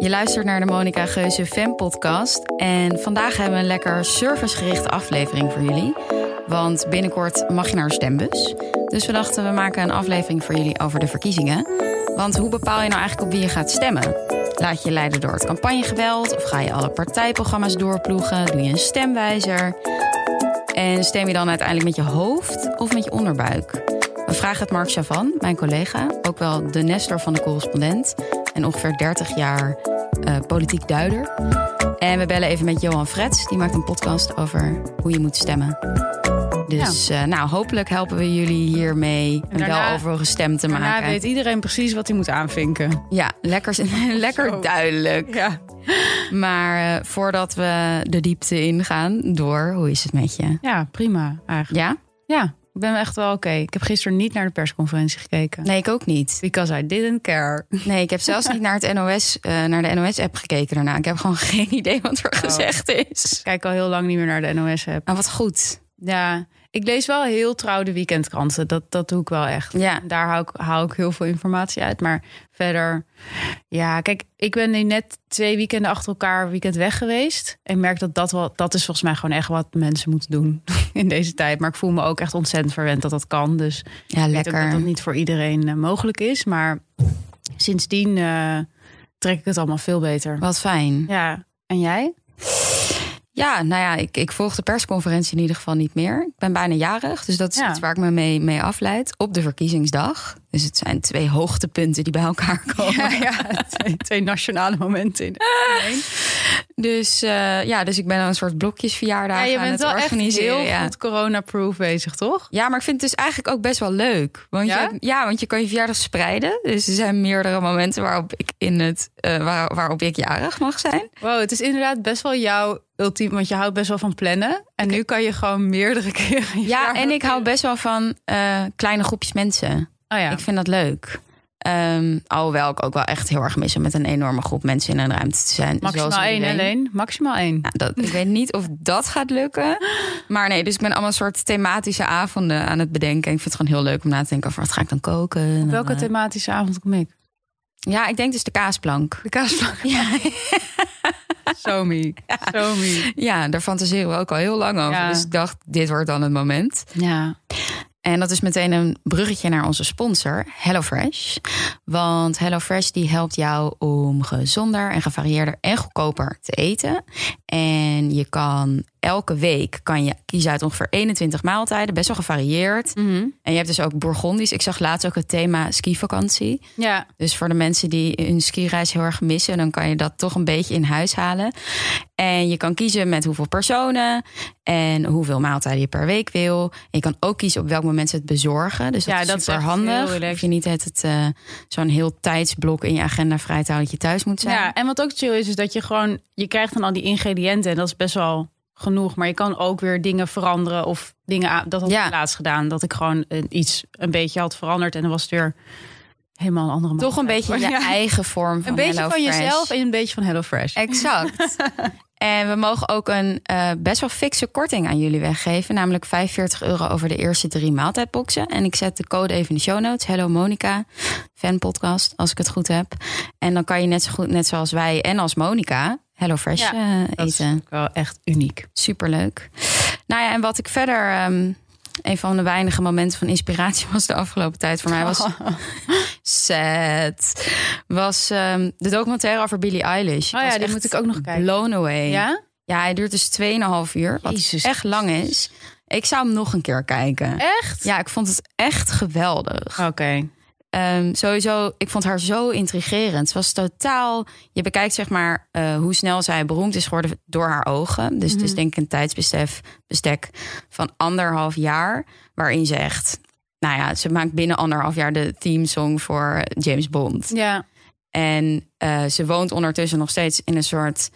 Je luistert naar de Monica Geuze Fan podcast. En vandaag hebben we een lekker servicegerichte aflevering voor jullie. Want binnenkort mag je naar een stembus. Dus we dachten, we maken een aflevering voor jullie over de verkiezingen. Want hoe bepaal je nou eigenlijk op wie je gaat stemmen? Laat je je leiden door het campagnegeweld? Of ga je alle partijprogramma's doorploegen? Doe je een stemwijzer? En stem je dan uiteindelijk met je hoofd of met je onderbuik? We vragen het Mark Chavan, mijn collega, ook wel de Nestor van de correspondent en ongeveer 30 jaar uh, politiek duider. En we bellen even met Johan Frets, die maakt een podcast over hoe je moet stemmen. Dus ja. uh, nou, hopelijk helpen we jullie hiermee een weloverwogen stem te maken. Ja, weet iedereen precies wat hij moet aanvinken. Ja, lekker, lekker duidelijk. Ja. Maar uh, voordat we de diepte ingaan, door, hoe is het met je? Ja, prima eigenlijk. Ja? Ja, ben echt wel oké. Ik heb gisteren niet naar de persconferentie gekeken. Nee, ik ook niet. Because I didn't care. Nee, ik heb zelfs niet naar, het NOS, uh, naar de NOS-app gekeken daarna. Ik heb gewoon geen idee wat er oh. gezegd is. Ik kijk al heel lang niet meer naar de NOS-app. Maar wat goed. Ja, ik lees wel heel trouw de weekendkranten. Dat, dat doe ik wel echt. Ja. Daar hou ik, hou ik heel veel informatie uit. Maar verder, ja, kijk, ik ben nu net twee weekenden achter elkaar weekend weg geweest. En merk dat dat wel, dat is volgens mij gewoon echt wat mensen moeten doen in deze tijd. Maar ik voel me ook echt ontzettend verwend dat dat kan. Dus ja, ik lekker. weet dat dat niet voor iedereen uh, mogelijk is. Maar sindsdien uh, trek ik het allemaal veel beter. Wat fijn. Ja, en jij? Ja, nou ja, ik, ik volg de persconferentie in ieder geval niet meer. Ik ben bijna jarig, dus dat is Ja. iets waar ik me mee, mee afleid. Op de verkiezingsdag. Dus het zijn twee hoogtepunten die bij elkaar komen. Ja, ja twee, twee nationale momenten in één. Dus uh, ja, dus ik ben een soort blokjesverjaardag Ja, je aan bent het wel echt heel ja. goed corona-proof bezig, toch? Ja, maar ik vind het dus eigenlijk ook best wel leuk. Want Ja? Je, ja, want je kan je verjaardag spreiden. Dus er zijn meerdere momenten waarop ik in het uh, waar, waarop ik jarig mag zijn. Wow, het is inderdaad best wel jouw ultiem, want je houdt best wel van plannen. En nu kan je gewoon meerdere keren. je Ja, en ik hou best wel van uh, kleine groepjes mensen. Oh ja. Ik vind dat leuk. Um, alhoewel ik ook wel echt heel erg mis om met een enorme groep mensen in een ruimte te zijn. Maximaal één alleen. Maximaal één. Nou, dat, ik weet niet of dat gaat lukken. Maar nee, dus ik ben allemaal soort thematische avonden aan het bedenken. Ik vind het gewoon heel leuk om na te denken over wat ga ik dan koken. Op welke uh, thematische avond kom ik? Ja, ik denk dus de kaasplank. De kaasplank. Ja, Somi. Somi. ja, daar fantaseren we ook al heel lang over. Ja. Dus ik dacht, dit wordt dan het moment. Ja. En dat is meteen een bruggetje naar onze sponsor, HelloFresh. Want HelloFresh die helpt jou om gezonder en gevarieerder en goedkoper te eten. En je kan elke week kan je kiezen uit ongeveer 21 maaltijden, best wel gevarieerd. Mm -hmm. En je hebt dus ook Bourgondisch. Ik zag laatst ook het thema skivakantie. Ja. Dus voor de mensen die hun skireis heel erg missen, dan kan je dat toch een beetje in huis halen. En je kan kiezen met hoeveel personen en hoeveel maaltijden je per week wil. En je kan ook kiezen op welk moment ze het bezorgen. Dus dat ja, is dat super is handig. Of je niet het, het uh, zo'n heel tijdsblok in je agenda vrij te houden dat je thuis moet zijn. Ja, en wat ook chill is, is dat je gewoon, je krijgt dan al die ingrediënten en dat is best wel genoeg. Maar je kan ook weer dingen veranderen of dingen. Dat had ik Ja. laatst gedaan. Dat ik gewoon eh, iets een beetje had veranderd en dan was het weer helemaal een andere. Toch een beetje je Ja. eigen vorm van Een beetje Hello van Fresh. jezelf en een beetje van HelloFresh. Exact. en we mogen ook een uh, best wel fikse korting aan jullie weggeven. Namelijk 45 euro over de eerste drie maaltijdboxen. En ik zet de code even in de show notes. Hello Monica, fanpodcast, als ik het goed heb. En dan kan je net zo goed, net zoals wij en als Monica, Hello Fresh Ja, uh, Dat is eten. wel echt uniek. Superleuk. Nou ja, en wat ik verder... Um, een van de weinige momenten van inspiratie was de afgelopen tijd voor mij was sad. Was um, de documentaire over Billie Eilish. Oh ja, die moet ik ook nog kijken. Blown away. Ja? Ja, hij duurt dus 2,5 uur. Wat Jezus. echt lang is. Ik zou hem nog een keer kijken. Echt? Ja, ik vond het echt geweldig. Oké. Okay. Um, sowieso, ik vond haar zo intrigerend. Het was totaal. Je bekijkt zeg maar uh, hoe snel zij beroemd is geworden door haar ogen. Dus mm -hmm. het is denk ik een tijdsbestek bestek van anderhalf jaar. Waarin ze echt. Nou ja, ze maakt binnen anderhalf jaar de themesong voor James Bond. Ja. En uh, ze woont ondertussen nog steeds in een soort.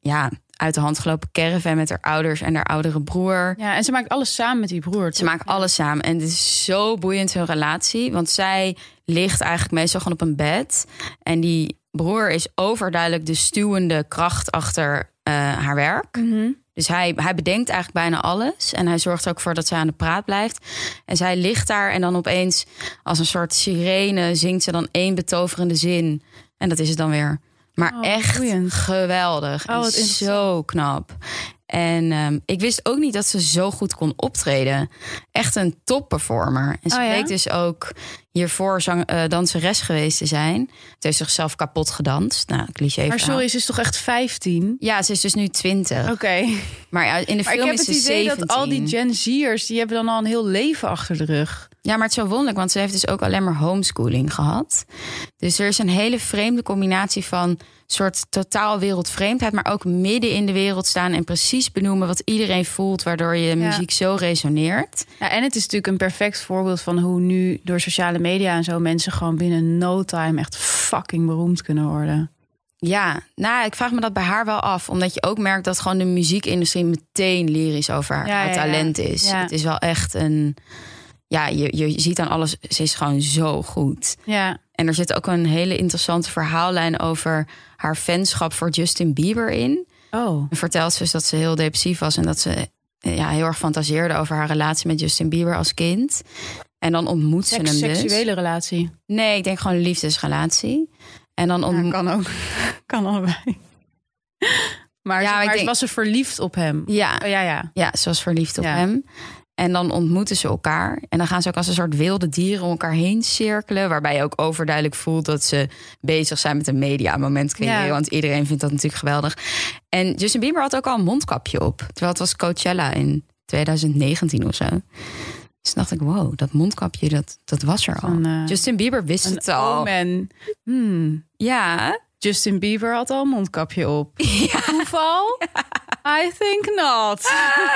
Ja, uit de hand gelopen caravan met haar ouders en haar oudere broer. Ja, en ze maakt alles samen met die broer. Ze maakt alles samen. En het is zo boeiend hun relatie. Want zij ligt eigenlijk meestal gewoon op een bed. En die broer is overduidelijk de stuwende kracht achter uh, haar werk. Mm -hmm. Dus hij, hij bedenkt eigenlijk bijna alles. En hij zorgt er ook voor dat zij aan de praat blijft. En zij ligt daar en dan opeens als een soort sirene zingt ze dan één betoverende zin. En dat is het dan weer. Maar Oh, echt boeiend. geweldig. Oh, En zo knap. En ehm, ik wist ook niet dat ze zo goed kon optreden. Echt een topperformer. En ze Oh, ja? bleek dus ook hiervoor zang, eh, danseres geweest te zijn. Ze heeft zichzelf kapot gedanst. Nou, cliché Maar verhaal. sorry, ze is toch echt 15? Ja, ze is dus nu 20. Oké. Maar ja, in de Maar ik film heb is het ze idee 17. dat al die Gen Z'ers... die hebben dan al een heel leven achter de rug. Ja, maar het is zo wonderlijk, want ze heeft dus ook alleen maar homeschooling gehad. Dus er is een hele vreemde combinatie van soort totaal wereldvreemdheid, maar ook midden in de wereld staan en precies benoemen wat iedereen voelt, waardoor je Ja. muziek zo resoneert. Ja, en het is natuurlijk een perfect voorbeeld van hoe nu door sociale media en zo mensen gewoon binnen no time echt fucking beroemd kunnen worden. Ja, nou, ik vraag me dat bij haar wel af, omdat je ook merkt dat gewoon de muziekindustrie meteen lyrisch over haar, Ja, haar talent is. Het is wel echt een, ja, je, je ziet aan alles, ze is gewoon zo goed. Ja, En er zit ook een hele interessante verhaallijn over haar fanschap voor Justin Bieber in. oh. En vertelt ze dus dat ze heel depressief was en dat ze eh, ja, heel erg fantaseerde over haar relatie met Justin Bieber als kind. En dan ontmoet ze hem dus. seksuele relatie. Nee, ik denk gewoon een liefdesrelatie. En dan ontmoet. kan ook. kan allebei. Maar, Ja, ze, maar ik maar denk- was ze verliefd op hem? Ja, Oh, ja, ja. ja, ze was verliefd op Ja. hem. En dan ontmoeten ze elkaar. En dan gaan ze ook als een soort wilde dieren om elkaar heen cirkelen. Waarbij je ook overduidelijk voelt dat ze bezig zijn met een media-moment creëren. Ja. Want iedereen vindt dat natuurlijk geweldig. En Justin Bieber had ook al een mondkapje op. Terwijl het was Coachella in 2019 of zo. Dus dacht ik, wow, dat mondkapje, dat, dat was er al. Eh, Justin Bieber wist het al. Hmm. Ja, Justin Bieber had al een mondkapje op. Toeval? I think not.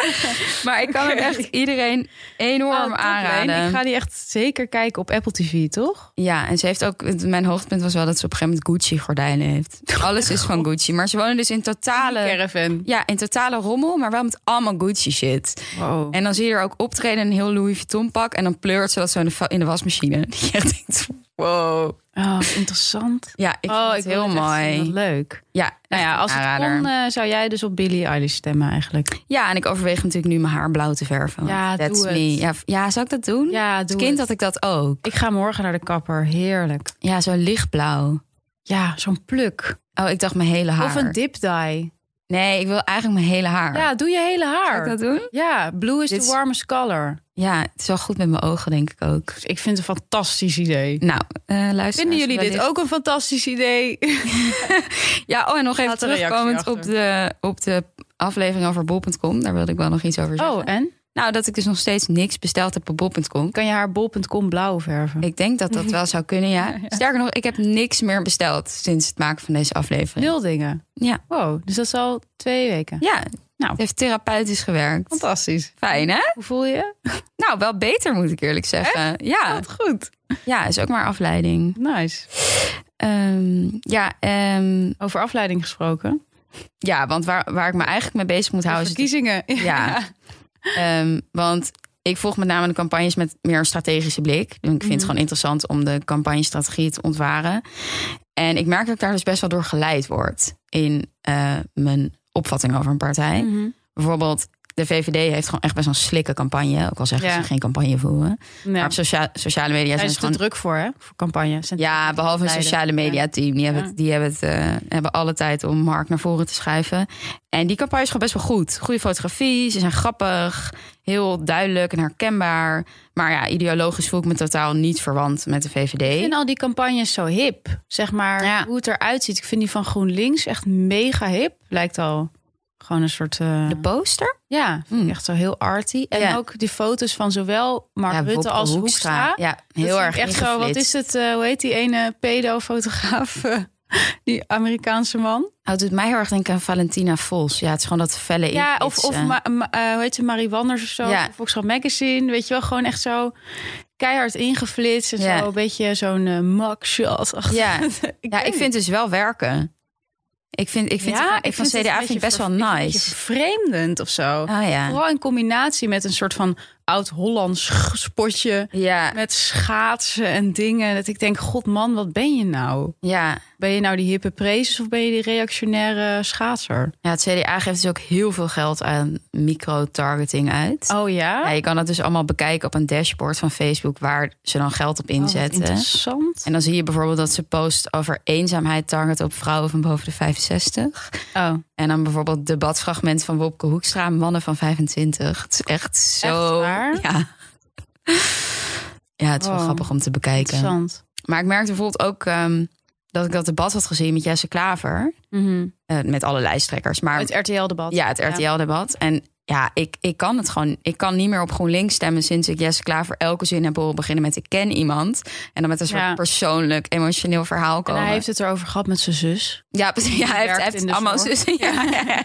maar ik kan hem echt iedereen enorm Oh, aanraden. Ik ga die echt zeker kijken op Apple TV, toch? Ja, en ze heeft ook. Mijn hoogtepunt was wel dat ze op een gegeven moment Gucci-gordijnen heeft. Alles is van Gucci. Maar ze wonen dus in totale. Caravan. Ja, in totale rommel, maar wel met allemaal Gucci shit. Wow. En dan zie je er ook optreden in een heel Louis Vuitton pak. En dan pleurt ze dat zo in de, in de wasmachine. Je denkt, wow. Oh, interessant. Ja, ik oh, vind het heel echt mooi. Leuk. Ja, Nou ja, als een het aanrader. kon, eh, zou jij dus op Billie Eilish stemmen eigenlijk. Ja, en ik overweeg natuurlijk nu mijn haar blauw te verven. Ja, That's doe me. het. Ja, ja, zou ik dat doen? Ja, Als doe kind het. had ik dat ook. Ik ga morgen naar de kapper. Heerlijk. Ja, zo lichtblauw. Ja, zo'n pluk. Oh, ik dacht mijn hele haar. Of een dip dye. Nee, ik wil eigenlijk mijn hele haar. Ja, doe je hele haar. ik dat doen? Ja, blue is Dit the is- warmest color. Ja, het is wel goed met mijn ogen, denk ik ook. Ik vind het een fantastisch idee. Nou, eh luister. Vinden jullie dit ook een fantastisch idee? Ja, oh, en nog even terugkomend op de, op de aflevering over bol.com. Daar wilde ik wel nog iets over zeggen. Oh, en? Nou, dat ik dus nog steeds niks besteld heb op bol.com. Kan je haar bol.com blauw verven? Ik denk dat dat wel zou kunnen, ja. Sterker nog, ik heb niks meer besteld sinds het maken van deze aflevering. Nul dingen. Ja, Wow, dus dat is al twee weken. ja. Nou. Het heeft therapeutisch gewerkt. Fantastisch. Fijn, hè? Hoe voel je? Nou, wel beter moet ik eerlijk zeggen. Ja, Wat goed. ja, is ook maar afleiding. Nice. Ehm, ja, ehm, Over afleiding gesproken. ja, want waar, waar ik me eigenlijk mee bezig moet houden... is verkiezingen. Ja. Ehm, want ik volg met name de campagnes met meer een strategische blik. Dus ik vind het gewoon interessant om de campagnestrategie te ontwaren. En ik merk dat ik daar dus best wel door geleid word in eh, mijn opvatting over een partij. Mhm. Bijvoorbeeld, de VVD heeft gewoon echt best wel een slikke campagne. Ook al zeggen Ja. ze geen campagne voeren. Maar op socia- sociale media Daar zijn ze gewoon... druk voor, hè? Voor campagne. Zijn Ja, behalve een leiden. sociale media team. Die, hebben, het, die hebben, het, eh, hebben alle tijd om Mark naar voren te schuiven. En die campagne is gewoon best wel goed. Goede fotografie, ze zijn grappig, heel duidelijk en herkenbaar. Maar ja, ideologisch voel ik me totaal niet verwant met de Ik VVD. vind al die campagnes zo hip. Zeg maar Ja. hoe het eruit ziet. Ik vind die van GroenLinks echt mega hip. Lijkt al gewoon een soort... eh, De poster? ja, vind ik Mm. echt zo heel arty. En Ja. ook die foto's van zowel Mark ja, Rutte als Hoekstra. Ja, heel erg echt zo. Wat is het? eh, hoe heet die ene pedo-fotograaf? die Amerikaanse man. Oh, het doet mij heel erg denken aan Valentina Vos. Ja, het is gewoon dat felle Ja, of, of inflitsen. Ma- Ma- eh, hoe heet ze? Marie Wanders of zo. Ja. Of Volkskrant Magazine. Weet je wel, gewoon echt zo keihard ingeflitst. En Ja. zo een beetje zo'n eh, mugshot. Ja. ik Ja, ik vind dus wel werken. Ik vind, ik vind, Ja, ik een CDA vind ik best wel vind nice. beetje vervreemdend of zo. Ah ja. Vooral in combinatie met een soort van oud-Hollands spotje. Ja, Met schaatsen en dingen. Dat ik denk, god man, wat ben je nou? ja. Ben je nou die hippe prezes of ben je die reactionaire schaatser? ja, het CDA geeft dus ook heel veel geld aan micro-targeting uit. Oh ja? Ja, je kan het dus allemaal bekijken op een dashboard van Facebook... waar ze dan geld op Oh, inzetten. interessant. en dan zie je bijvoorbeeld dat ze post over eenzaamheid target op vrouwen van boven de 65. Oh, En dan bijvoorbeeld debatfragment van Wopke Hoekstra, mannen van 25. Het is echt zo. Echt waar? Ja. Ja, het is wel Oh, grappig om te bekijken. interessant. Maar ik merkte bijvoorbeeld ook ehm, dat ik dat debat had gezien met Jesse Klaver. Mhm. eh, met alle lijsttrekkers. Maar Het RTL-debat. ja, het RTL-debat. En ja, ik, ik kan het gewoon. Ik kan niet meer op GroenLinks stemmen sinds ik Jesse Klaver elke zin heb horen beginnen met ik ken iemand. En dan met een soort Ja. persoonlijk, emotioneel verhaal En komen. hij heeft het erover gehad met zijn zus. Ja, precies. Ja, hij heeft, heeft allemaal zussen. Ja, ja, ja.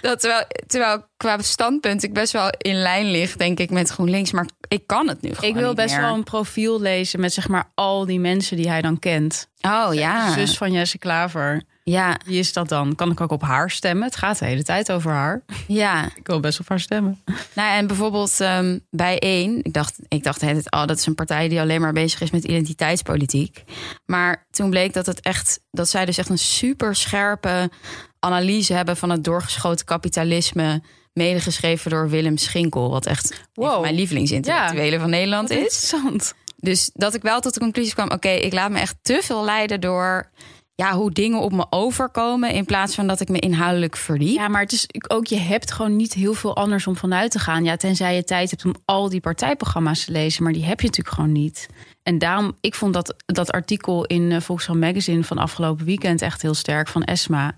Dat terwijl, terwijl qua standpunt ik best wel in lijn lig, denk ik, met GroenLinks. Maar ik kan het nu gewoon Ik wil best meer. wel een profiel lezen met zeg maar al die mensen die hij dan kent. Oh ja. De zus van Jesse Klaver. Ja, Wie is dat dan? Kan ik ook op haar stemmen? Het gaat de hele tijd over haar. ja. Ik wil best op haar stemmen. Nou, en bijvoorbeeld ehm, bij één, ik dacht, ik dacht tijd, oh, dat is een partij die alleen maar bezig is met identiteitspolitiek. Maar toen bleek dat het echt, dat zij dus echt een super scherpe analyse hebben van het doorgeschoten kapitalisme. Medegeschreven door Willem Schinkel, wat echt Wow. mijn lievelingsintellectuelen van Nederland is. Interessant. Dus dat ik wel tot de conclusie kwam: oké, ik laat me echt te veel leiden door ja, hoe dingen op me overkomen. In plaats van dat ik me inhoudelijk verdiep. Ja, maar het is ook, je hebt gewoon niet heel veel anders om vanuit te gaan. Ja, tenzij je tijd hebt om al die partijprogramma's te lezen. Maar die heb je natuurlijk gewoon niet. En daarom, ik vond dat, dat artikel in eh, Volkskrant Magazine van afgelopen weekend echt heel sterk van Esma.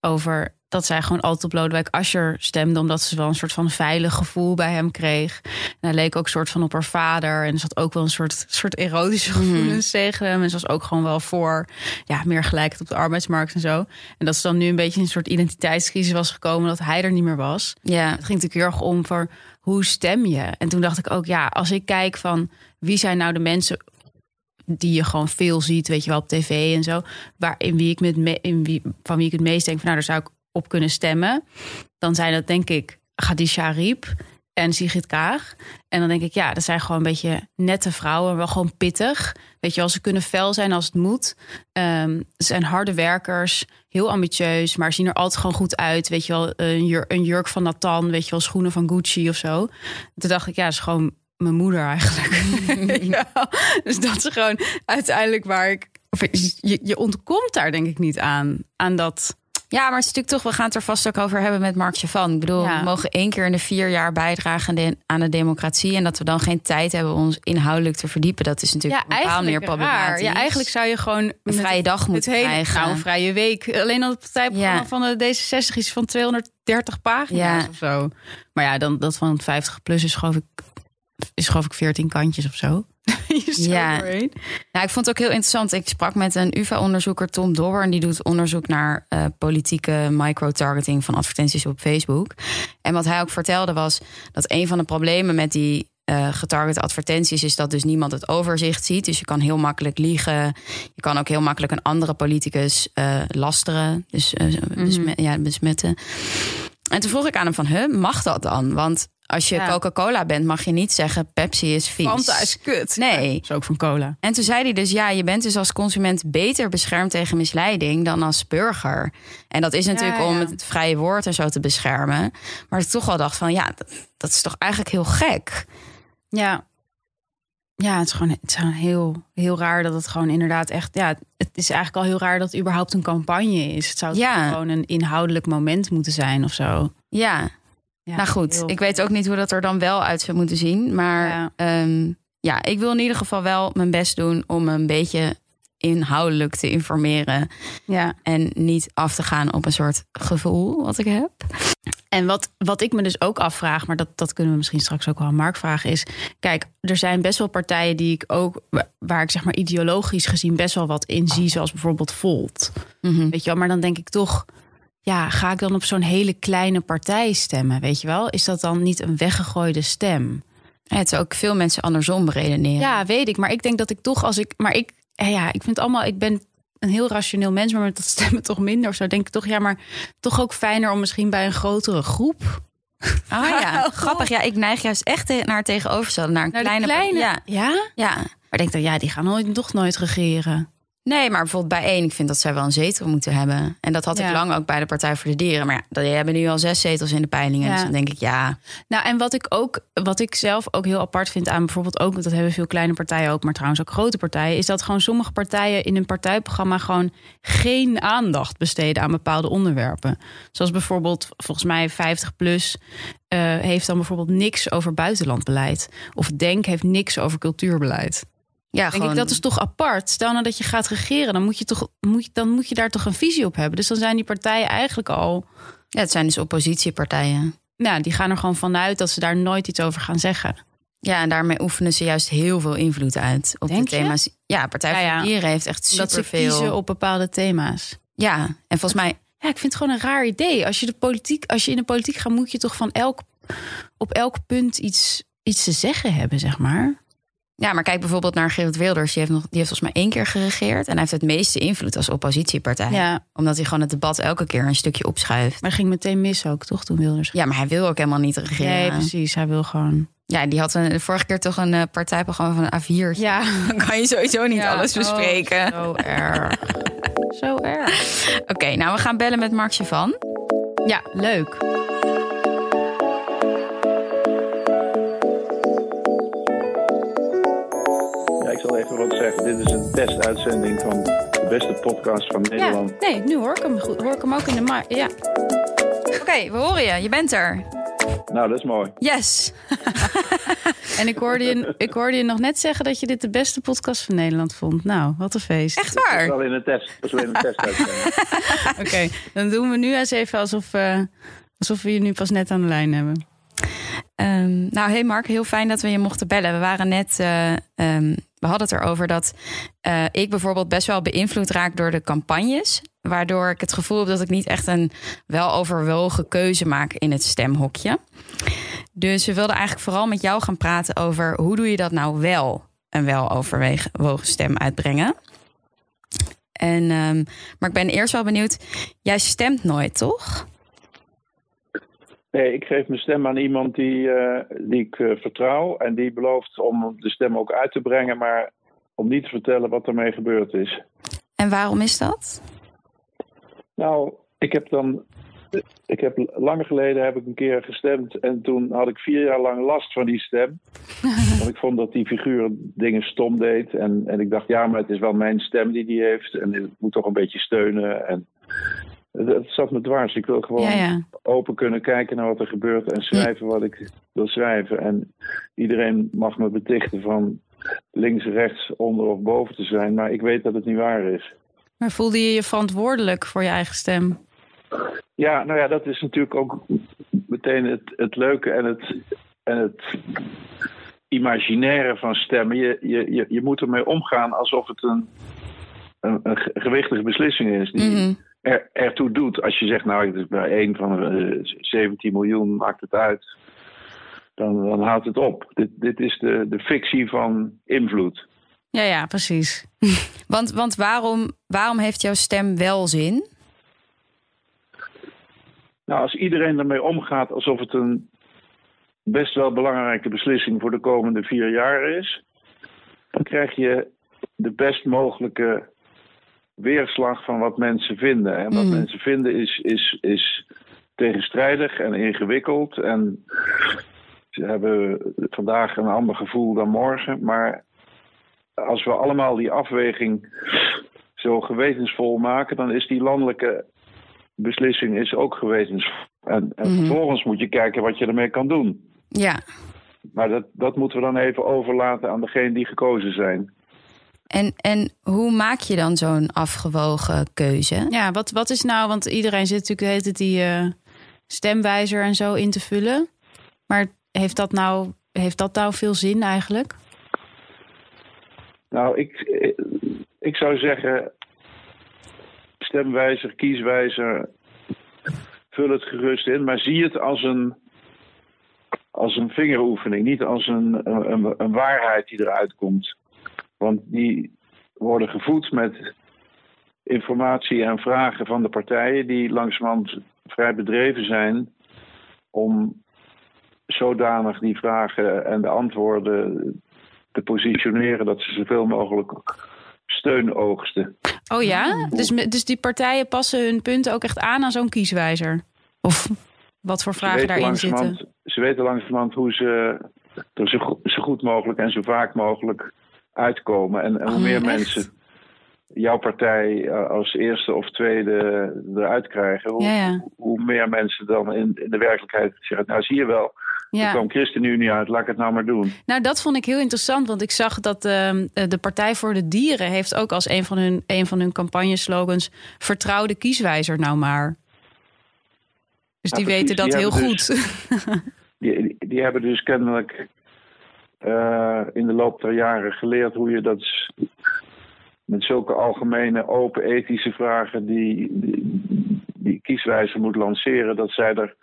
Over dat zij gewoon altijd op Lodewijk Asscher stemde. Omdat ze wel een soort van veilig gevoel bij hem kreeg. En hij leek ook een soort van op haar vader. En er zat ook wel een soort, soort erotische gevoelens tegen hem. En ze was ook gewoon wel voor ja, meer gelijkheid op de arbeidsmarkt en zo. En dat ze dan nu een beetje in een soort identiteitscrisis was gekomen. Dat hij er niet meer was. Ja, Het ging natuurlijk heel erg om voor hoe stem je? En toen dacht ik ook, ja, als ik kijk van wie zijn nou de mensen die je gewoon veel ziet, weet je wel, op tv en zo, waar in wie ik met me, in wie, van wie ik het meest denk van, nou, daar zou ik op kunnen stemmen, dan zijn dat denk ik Khadija Ariep en Sigrid Kaag. En dan denk ik, ja, dat zijn gewoon een beetje nette vrouwen, wel gewoon pittig. Weet je wel, ze kunnen fel zijn als het moet. Ehm, ze zijn harde werkers, heel ambitieus, maar zien er altijd gewoon goed uit. Weet je wel, een, jur- een jurk van Nathan, weet je wel, schoenen van Gucci of zo. Toen dacht ik, ja, dat is gewoon mijn moeder eigenlijk. ja, dus dat is gewoon uiteindelijk waar ik... Of je, je ontkomt daar denk ik niet aan, aan dat... Ja, maar het is natuurlijk toch, we gaan het er vast ook over hebben met Mark Chavan. Ik bedoel, Ja. we mogen één keer in de vier jaar bijdragen aan de, democratie. En dat we dan geen tijd hebben om ons inhoudelijk te verdiepen. Dat is natuurlijk Ja, bepaald meer problematisch. Ja, eigenlijk zou je gewoon een vrije dag moeten hele, krijgen. Nou, een vrije week. Alleen al het partijprogramma Ja. van de D66 is van 230 pagina's of zo. Maar ja, dan, dat van het 50 plus is geloof ik, is geloof ik 14 kantjes of zo. Ja. Nou, ik vond het ook heel interessant. Ik sprak met een UvA-onderzoeker, Tom Dobber. En die doet onderzoek naar eh, politieke microtargeting van advertenties op Facebook. En wat hij ook vertelde was dat een van de problemen met die getargete advertenties is dat dus niemand het overzicht ziet. Dus je kan heel makkelijk liegen. Je kan ook heel makkelijk een andere politicus eh, lasteren. Dus besmet- ja, besmetten. En toen vroeg ik aan hem van, huh, mag dat dan? Want als je Ja. Coca-Cola bent, mag je niet zeggen Pepsi is vies. Fanta is kut. Nee. Is ook van cola. En toen zei hij dus, ja, je bent dus als consument beter beschermd tegen misleiding dan als burger. En dat is natuurlijk Ja, om het vrije woord en zo te beschermen. Maar ik toch wel dacht van, ja, dat, dat is toch eigenlijk heel gek. Ja. Ja, het is gewoon, het is gewoon heel, heel raar dat het gewoon inderdaad echt... Ja, het is eigenlijk al heel raar dat het überhaupt een campagne is. Het zou Ja. gewoon een inhoudelijk moment moeten zijn of zo. Ja, Ja, nou goed. heel- Ik weet ook niet hoe dat er dan wel uit zou moeten zien. Maar Ja. ja, ik wil in ieder geval wel mijn best doen om een beetje inhoudelijk te informeren. Ja. En niet af te gaan op een soort gevoel wat ik heb. En wat, wat ik me dus ook afvraag, maar dat, dat kunnen we misschien straks ook wel aan Mark vragen, is: kijk, er zijn best wel partijen die ik ook, wa- waar ik zeg maar ideologisch gezien best wel wat in zie, zoals bijvoorbeeld Volt. Mhm. Weet je wel, maar dan denk ik toch, ja, ga ik dan op zo'n hele kleine partij stemmen? Weet je wel, is dat dan niet een weggegooide stem? Het is ook veel mensen andersom beredeneren. Ja, weet ik, maar ik denk dat ik toch als ik, maar ik, ja, ik vind allemaal, ik ben een heel rationeel mens, maar met dat stemmen toch minder of zo. Denk ik toch, ja, maar toch ook fijner om misschien bij een grotere groep Ah ja, grappig. Ja, ik neig juist echt naar het tegenovergestelde. Naar een Naar kleine... kleine- Ja, Ja? ja. Maar ik denk dan, ja, die gaan nooit, toch nooit regeren. Nee, maar bijvoorbeeld bij één. Ik vind dat zij wel een zetel moeten hebben. En dat had ik lang ook bij de Partij voor de Dieren. Maar ja, die hebben nu al zes zetels in de peilingen. Ja. Dus dan denk ik, ja... Nou, en wat ik ook, wat ik zelf ook heel apart vind aan bijvoorbeeld ook, dat hebben veel kleine partijen ook, maar trouwens ook grote partijen, is dat gewoon sommige partijen in hun partijprogramma gewoon geen aandacht besteden aan bepaalde onderwerpen. Zoals bijvoorbeeld, volgens mij 50 plus eh, heeft dan bijvoorbeeld niks over buitenlandbeleid. Of Denk heeft niks over cultuurbeleid. Ja, Denk gewoon... ik, dat is toch apart. Stel nou dat je gaat regeren, dan moet je, toch, moet je, dan moet je daar toch een visie op hebben. Dus dan zijn die partijen eigenlijk al Ja, het zijn dus oppositiepartijen. nou, die gaan er gewoon vanuit dat ze daar nooit iets over gaan zeggen. Ja, en daarmee oefenen ze juist heel veel invloed uit op Denk de je? thema's. Ja, Partij Ja, ja. de Dieren heeft echt Dat ze superveel. kiezen op bepaalde thema's. Ja, en volgens mij... Ja, ik vind het gewoon een raar idee. Als je, de politiek, als je in de politiek gaat, moet je toch van elk, op elk punt iets, iets te zeggen hebben, zeg maar. Ja, maar kijk bijvoorbeeld naar Gerrit Wilders. Die heeft, nog, die heeft volgens mij één keer geregeerd. En hij heeft het meeste invloed als oppositiepartij. Ja, Omdat hij gewoon het debat elke keer een stukje opschuift. maar ging meteen mis ook, toch, toen Wilders. Ja, maar hij wil ook helemaal niet Nee, regeren. precies. Hij wil gewoon... Ja, die had een, de vorige keer toch een eh, partijprogramma van een A4. Ja, Dan kan je sowieso niet Ja, alles bespreken. oh, zo erg. Zo erg. Oké, nou we gaan bellen met Mark Chavan. Ja, leuk. Even wat zeggen. Dit is een testuitzending van de beste podcast van Ja, Nederland. nee, nu hoor ik hem goed. Hoor ik hem ook in de ma Ja, Oké, we horen je. Je bent er. Nou, dat is mooi. Yes. en ik hoorde, je, ik hoorde je nog net zeggen dat je dit de beste podcast van Nederland vond. Nou, wat een feest. Echt Dat is waar? wel in een test. Dat is wel in een testuitzending. Oké, dan doen we nu eens even alsof, eh, alsof we je nu pas net aan de lijn hebben. Ehm, nou, hey Mark, heel fijn dat we je mochten bellen. We waren net, eh, ehm, we hadden het erover dat eh, ik bijvoorbeeld best wel beïnvloed raak door de campagnes. Waardoor ik het gevoel heb dat ik niet echt een wel overwogen keuze maak in het stemhokje. Dus we wilden eigenlijk vooral met jou gaan praten over hoe doe je dat nou wel een wel overwogen stem uitbrengen. En, ehm, maar ik ben eerst wel benieuwd, jij stemt nooit, toch? Nee, ik geef mijn stem aan iemand die, eh, die ik eh, vertrouw. En die belooft om de stem ook uit te brengen, maar om niet te vertellen wat ermee gebeurd is. En waarom is dat? Nou, ik heb dan. Ik heb lang geleden heb ik een keer gestemd en toen had ik vier jaar lang last van die stem. Want ik vond dat die figuur dingen stom deed. En, en ik dacht, ja, maar het is wel mijn stem die die heeft. En ik moet toch een beetje steunen. En het zat me dwars. Ik wil gewoon Ja, ja. open kunnen kijken naar wat er gebeurt en schrijven wat ik wil schrijven. En iedereen mag me betichten van links, rechts, onder of boven te zijn. Maar ik weet dat het niet waar is. Maar voelde je je verantwoordelijk voor je eigen stem? Ja, nou ja, dat is natuurlijk ook meteen het, het leuke en het, en het imaginaire van stemmen. Je, je, je, je moet ermee omgaan alsof het een, een, een ge- gewichtige beslissing is die Mhm. Er, ertoe doet. Als je zegt, nou, is bij één van eh, 17 miljoen, maakt het uit. Dan, dan houdt het op. Dit, dit is de, de fictie van invloed. Ja, ja, precies. Want, want waarom, waarom heeft jouw stem wel zin? Nou, als iedereen ermee omgaat alsof het een best wel belangrijke beslissing voor de komende vier jaar is, dan krijg je de best mogelijke weerslag van wat mensen vinden. En wat Mhm. mensen vinden is, is, is tegenstrijdig en ingewikkeld. En ze hebben vandaag een ander gevoel dan morgen. Maar als we allemaal die afweging zo gewetensvol maken, dan is die landelijke beslissing is ook gewetensvol. En, en Mhm. vervolgens moet je kijken wat je ermee kan doen. Ja. Maar dat, dat moeten we dan even overlaten aan degene die gekozen zijn. En, en hoe maak je dan zo'n afgewogen keuze? Ja, wat, wat is nou, want iedereen zit natuurlijk de die eh, stemwijzer en zo in te vullen. Maar heeft dat nou, heeft dat nou veel zin eigenlijk? Nou, ik, ik zou zeggen, stemwijzer, kieswijzer, vul het gerust in, maar zie het als een, als een vingeroefening, niet als een, een, een waarheid die eruit komt. Want die worden gevoed met informatie en vragen van de partijen die langzamerhand vrij bedreven zijn om zodanig die vragen en de antwoorden te positioneren dat ze zoveel mogelijk steun oogsten. Oh ja? Dus, dus die partijen passen hun punten ook echt aan aan zo'n kieswijzer? Of wat voor vragen daarin zitten? Ze weten langzamerhand hoe ze er zo, zo, goed mogelijk en zo vaak mogelijk uitkomen. En, en hoe oh, meer mensen jouw partij eh, als eerste of tweede eruit krijgen, hoe, hoe meer mensen dan in, in, de werkelijkheid zeggen: Nou, zie je wel, ja. er kwam ChristenUnie uit, laat ik het nou maar doen. Nou, dat vond ik heel interessant, want ik zag dat uh, de Partij voor de Dieren heeft ook als een van hun, een van hun campagneslogans: Vertrouw de kieswijzer nou maar. Dus die weten dat heel goed. Dus- die, die hebben dus kennelijk uh, in de loop der jaren geleerd hoe je dat met zulke algemene, open ethische vragen die, die, die kieswijze moet lanceren, dat zij er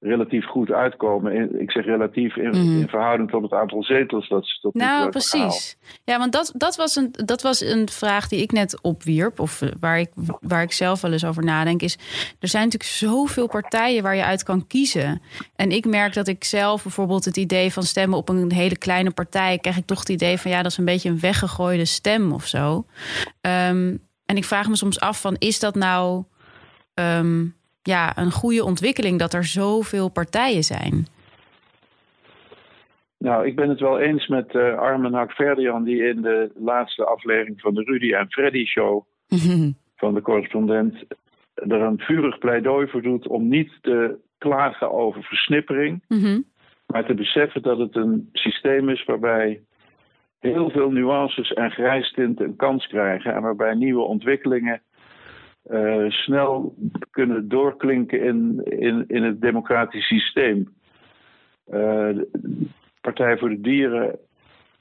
relatief goed uitkomen. Ik zeg relatief in, mhm. in verhouding tot het aantal zetels dat ze tot Nou, precies. Ja, want dat, dat, was een, dat was een vraag die ik net opwierp, of eh, waar ik, waar ik zelf wel eens over nadenk, is er zijn natuurlijk zoveel partijen waar je uit kan kiezen. En ik merk dat ik zelf bijvoorbeeld het idee van stemmen op een hele kleine partij, krijg ik toch het idee van ja, dat is een beetje een weggegooide stem of zo. Ehm, en ik vraag me soms af van is dat nou. Ehm, ja, een goede ontwikkeling dat er zoveel partijen zijn. Nou, ik ben het wel eens met uh, Armen Hakverdian, die in de laatste aflevering van de Rudy en Freddy show van de correspondent er een vurig pleidooi voor doet om niet te klagen over versnippering, mhm. maar te beseffen dat het een systeem is waarbij heel veel nuances en grijstinten een kans krijgen en waarbij nieuwe ontwikkelingen uh, snel kunnen doorklinken in, in, in het democratisch systeem. Uh, Partij voor de Dieren,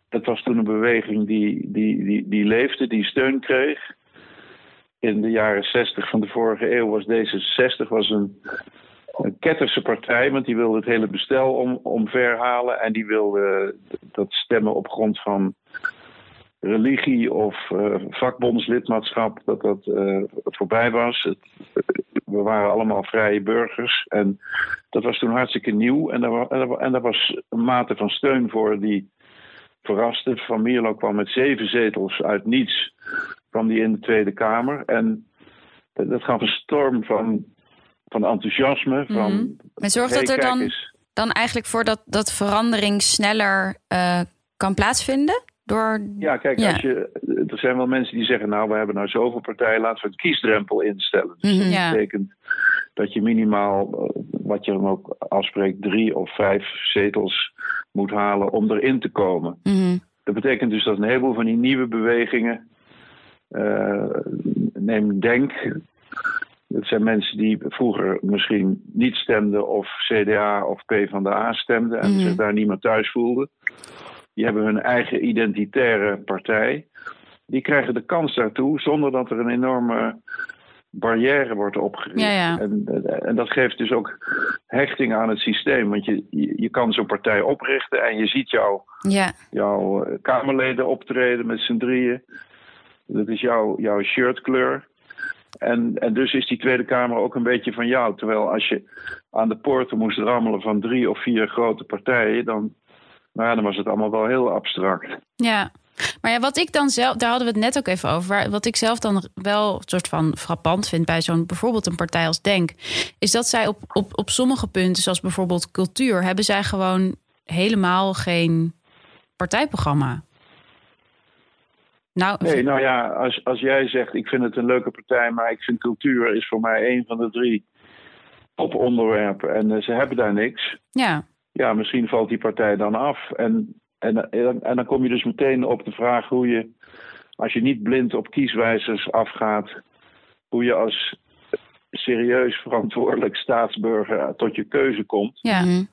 dat was toen een beweging die, die, die, die leefde, die steun kreeg. In de jaren 60 van de vorige eeuw was D66 was een, een ketterse partij, want die wilde het hele bestel om, omverhalen en die wilde dat stemmen op grond van religie of uh, vakbondslidmaatschap, dat dat uh, voorbij was. Het, we waren allemaal vrije burgers en dat was toen hartstikke nieuw. En daar, en daar was een mate van steun voor die verraste. Van Mierlo kwam met zeven zetels uit niets, kwam die in de Tweede Kamer. En dat gaf een storm van, van enthousiasme. Van, mm Maar zorgt dat er dan, dan eigenlijk voor dat, dat verandering sneller uh, kan plaatsvinden? Door... Ja, kijk, Als je, er zijn wel mensen die zeggen: Nou, we hebben nou zoveel partijen, laten we een kiesdrempel instellen. Dus dat mhm. betekent dat je minimaal, eh, wat je dan ook afspreekt, drie of vijf zetels moet halen om erin te komen. Mhm. Dat betekent dus dat een heleboel van die nieuwe bewegingen, uh, neem Denk, dat zijn mensen die vroeger misschien niet stemden of CDA of PvdA stemden en mm zich daar niemand thuis voelden die hebben hun eigen identitaire partij. Die krijgen de kans daartoe zonder dat er een enorme barrière wordt opgericht. Ja, ja. En, en, dat geeft dus ook hechting aan het systeem. Want je, je, kan zo'n partij oprichten en je ziet jou, ja. jouw eh, Kamerleden optreden met z'n drieën. Dat is jouw, jouw shirtkleur. En, en dus is die Tweede Kamer ook een beetje van jou. Terwijl als je aan de poorten moest rammelen van drie of vier grote partijen, dan maar ja, dan was het allemaal wel heel abstract. Ja. Maar ja, wat ik dan zelf, daar hadden we het net ook even over. Wat ik zelf dan wel een soort van frappant vind bij zo'n bijvoorbeeld een partij als Denk, is dat zij op, op, op sommige punten, zoals bijvoorbeeld cultuur, hebben zij gewoon helemaal geen partijprogramma. Nou, nee, nou ja, als, als jij zegt ik vind het een leuke partij, maar ik vind cultuur is voor mij een van de drie toponderwerpen en uh, ze hebben daar niks. Ja ja, misschien valt die partij dan af. En, en, en, dan kom je dus meteen op de vraag hoe je, als je niet blind op kieswijzers afgaat, hoe je als serieus verantwoordelijk staatsburger tot je keuze komt. Ja. Mhm.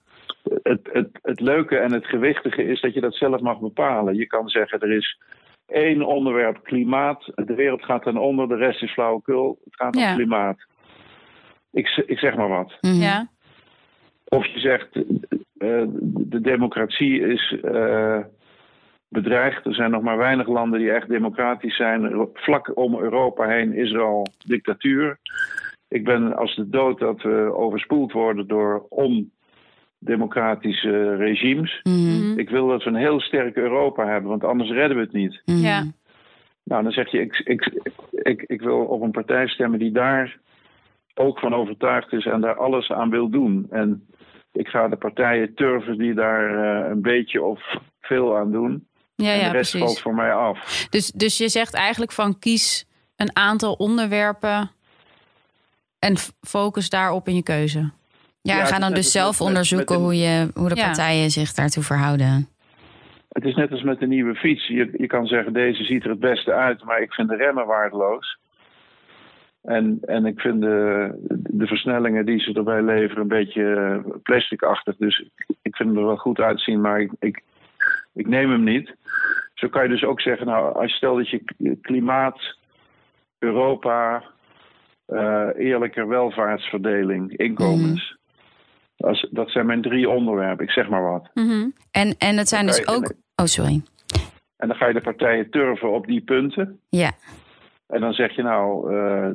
Het, het, het leuke en het gewichtige is dat je dat zelf mag bepalen. Je kan zeggen er is één onderwerp klimaat, de wereld gaat ten onder, de rest is flauwekul, het gaat om klimaat. Ik, ik zeg maar wat. Mhm. Ja. Of je zegt, uh, de democratie is uh, bedreigd. Er zijn nog maar weinig landen die echt democratisch zijn. Vlak om Europa heen is er al dictatuur. Ik ben als de dood dat we overspoeld worden door democratische regimes. Mhm. Ik wil dat we een heel sterk Europa hebben, want anders redden we het niet. Mhm. Ja. Nou, dan zeg je, ik, ik, ik, ik wil op een partij stemmen die daar ook van overtuigd is en daar alles aan wil doen. En ik ga de partijen turven die daar eh, een beetje of veel aan doen. Ja, en ja, de rest precies. valt voor mij af. Dus, dus je zegt eigenlijk van kies een aantal onderwerpen en focus daarop in je keuze. Ja, Ja, ga dan dus zelf met- onderzoeken met een- hoe, je, hoe de Ja. partijen zich daartoe verhouden. Het is net als met een nieuwe fiets. Je, je kan zeggen, deze ziet er het beste uit, maar ik vind de remmen waardeloos. En, en ik vind de, de versnellingen die ze erbij leveren een beetje eh, plasticachtig. Dus ik, vind hem er wel goed uitzien, maar ik, ik, ik neem hem niet. Zo kan je dus ook zeggen, nou, als je stel dat je klimaat, Europa, eh, eerlijke welvaartsverdeling, inkomens. Als, dat zijn mijn drie onderwerpen, ik zeg maar wat. Mhm. En, en het zijn dus ook... Oh, sorry. En dan ga je de partijen turven op die punten. Ja. En dan zeg je nou, eh,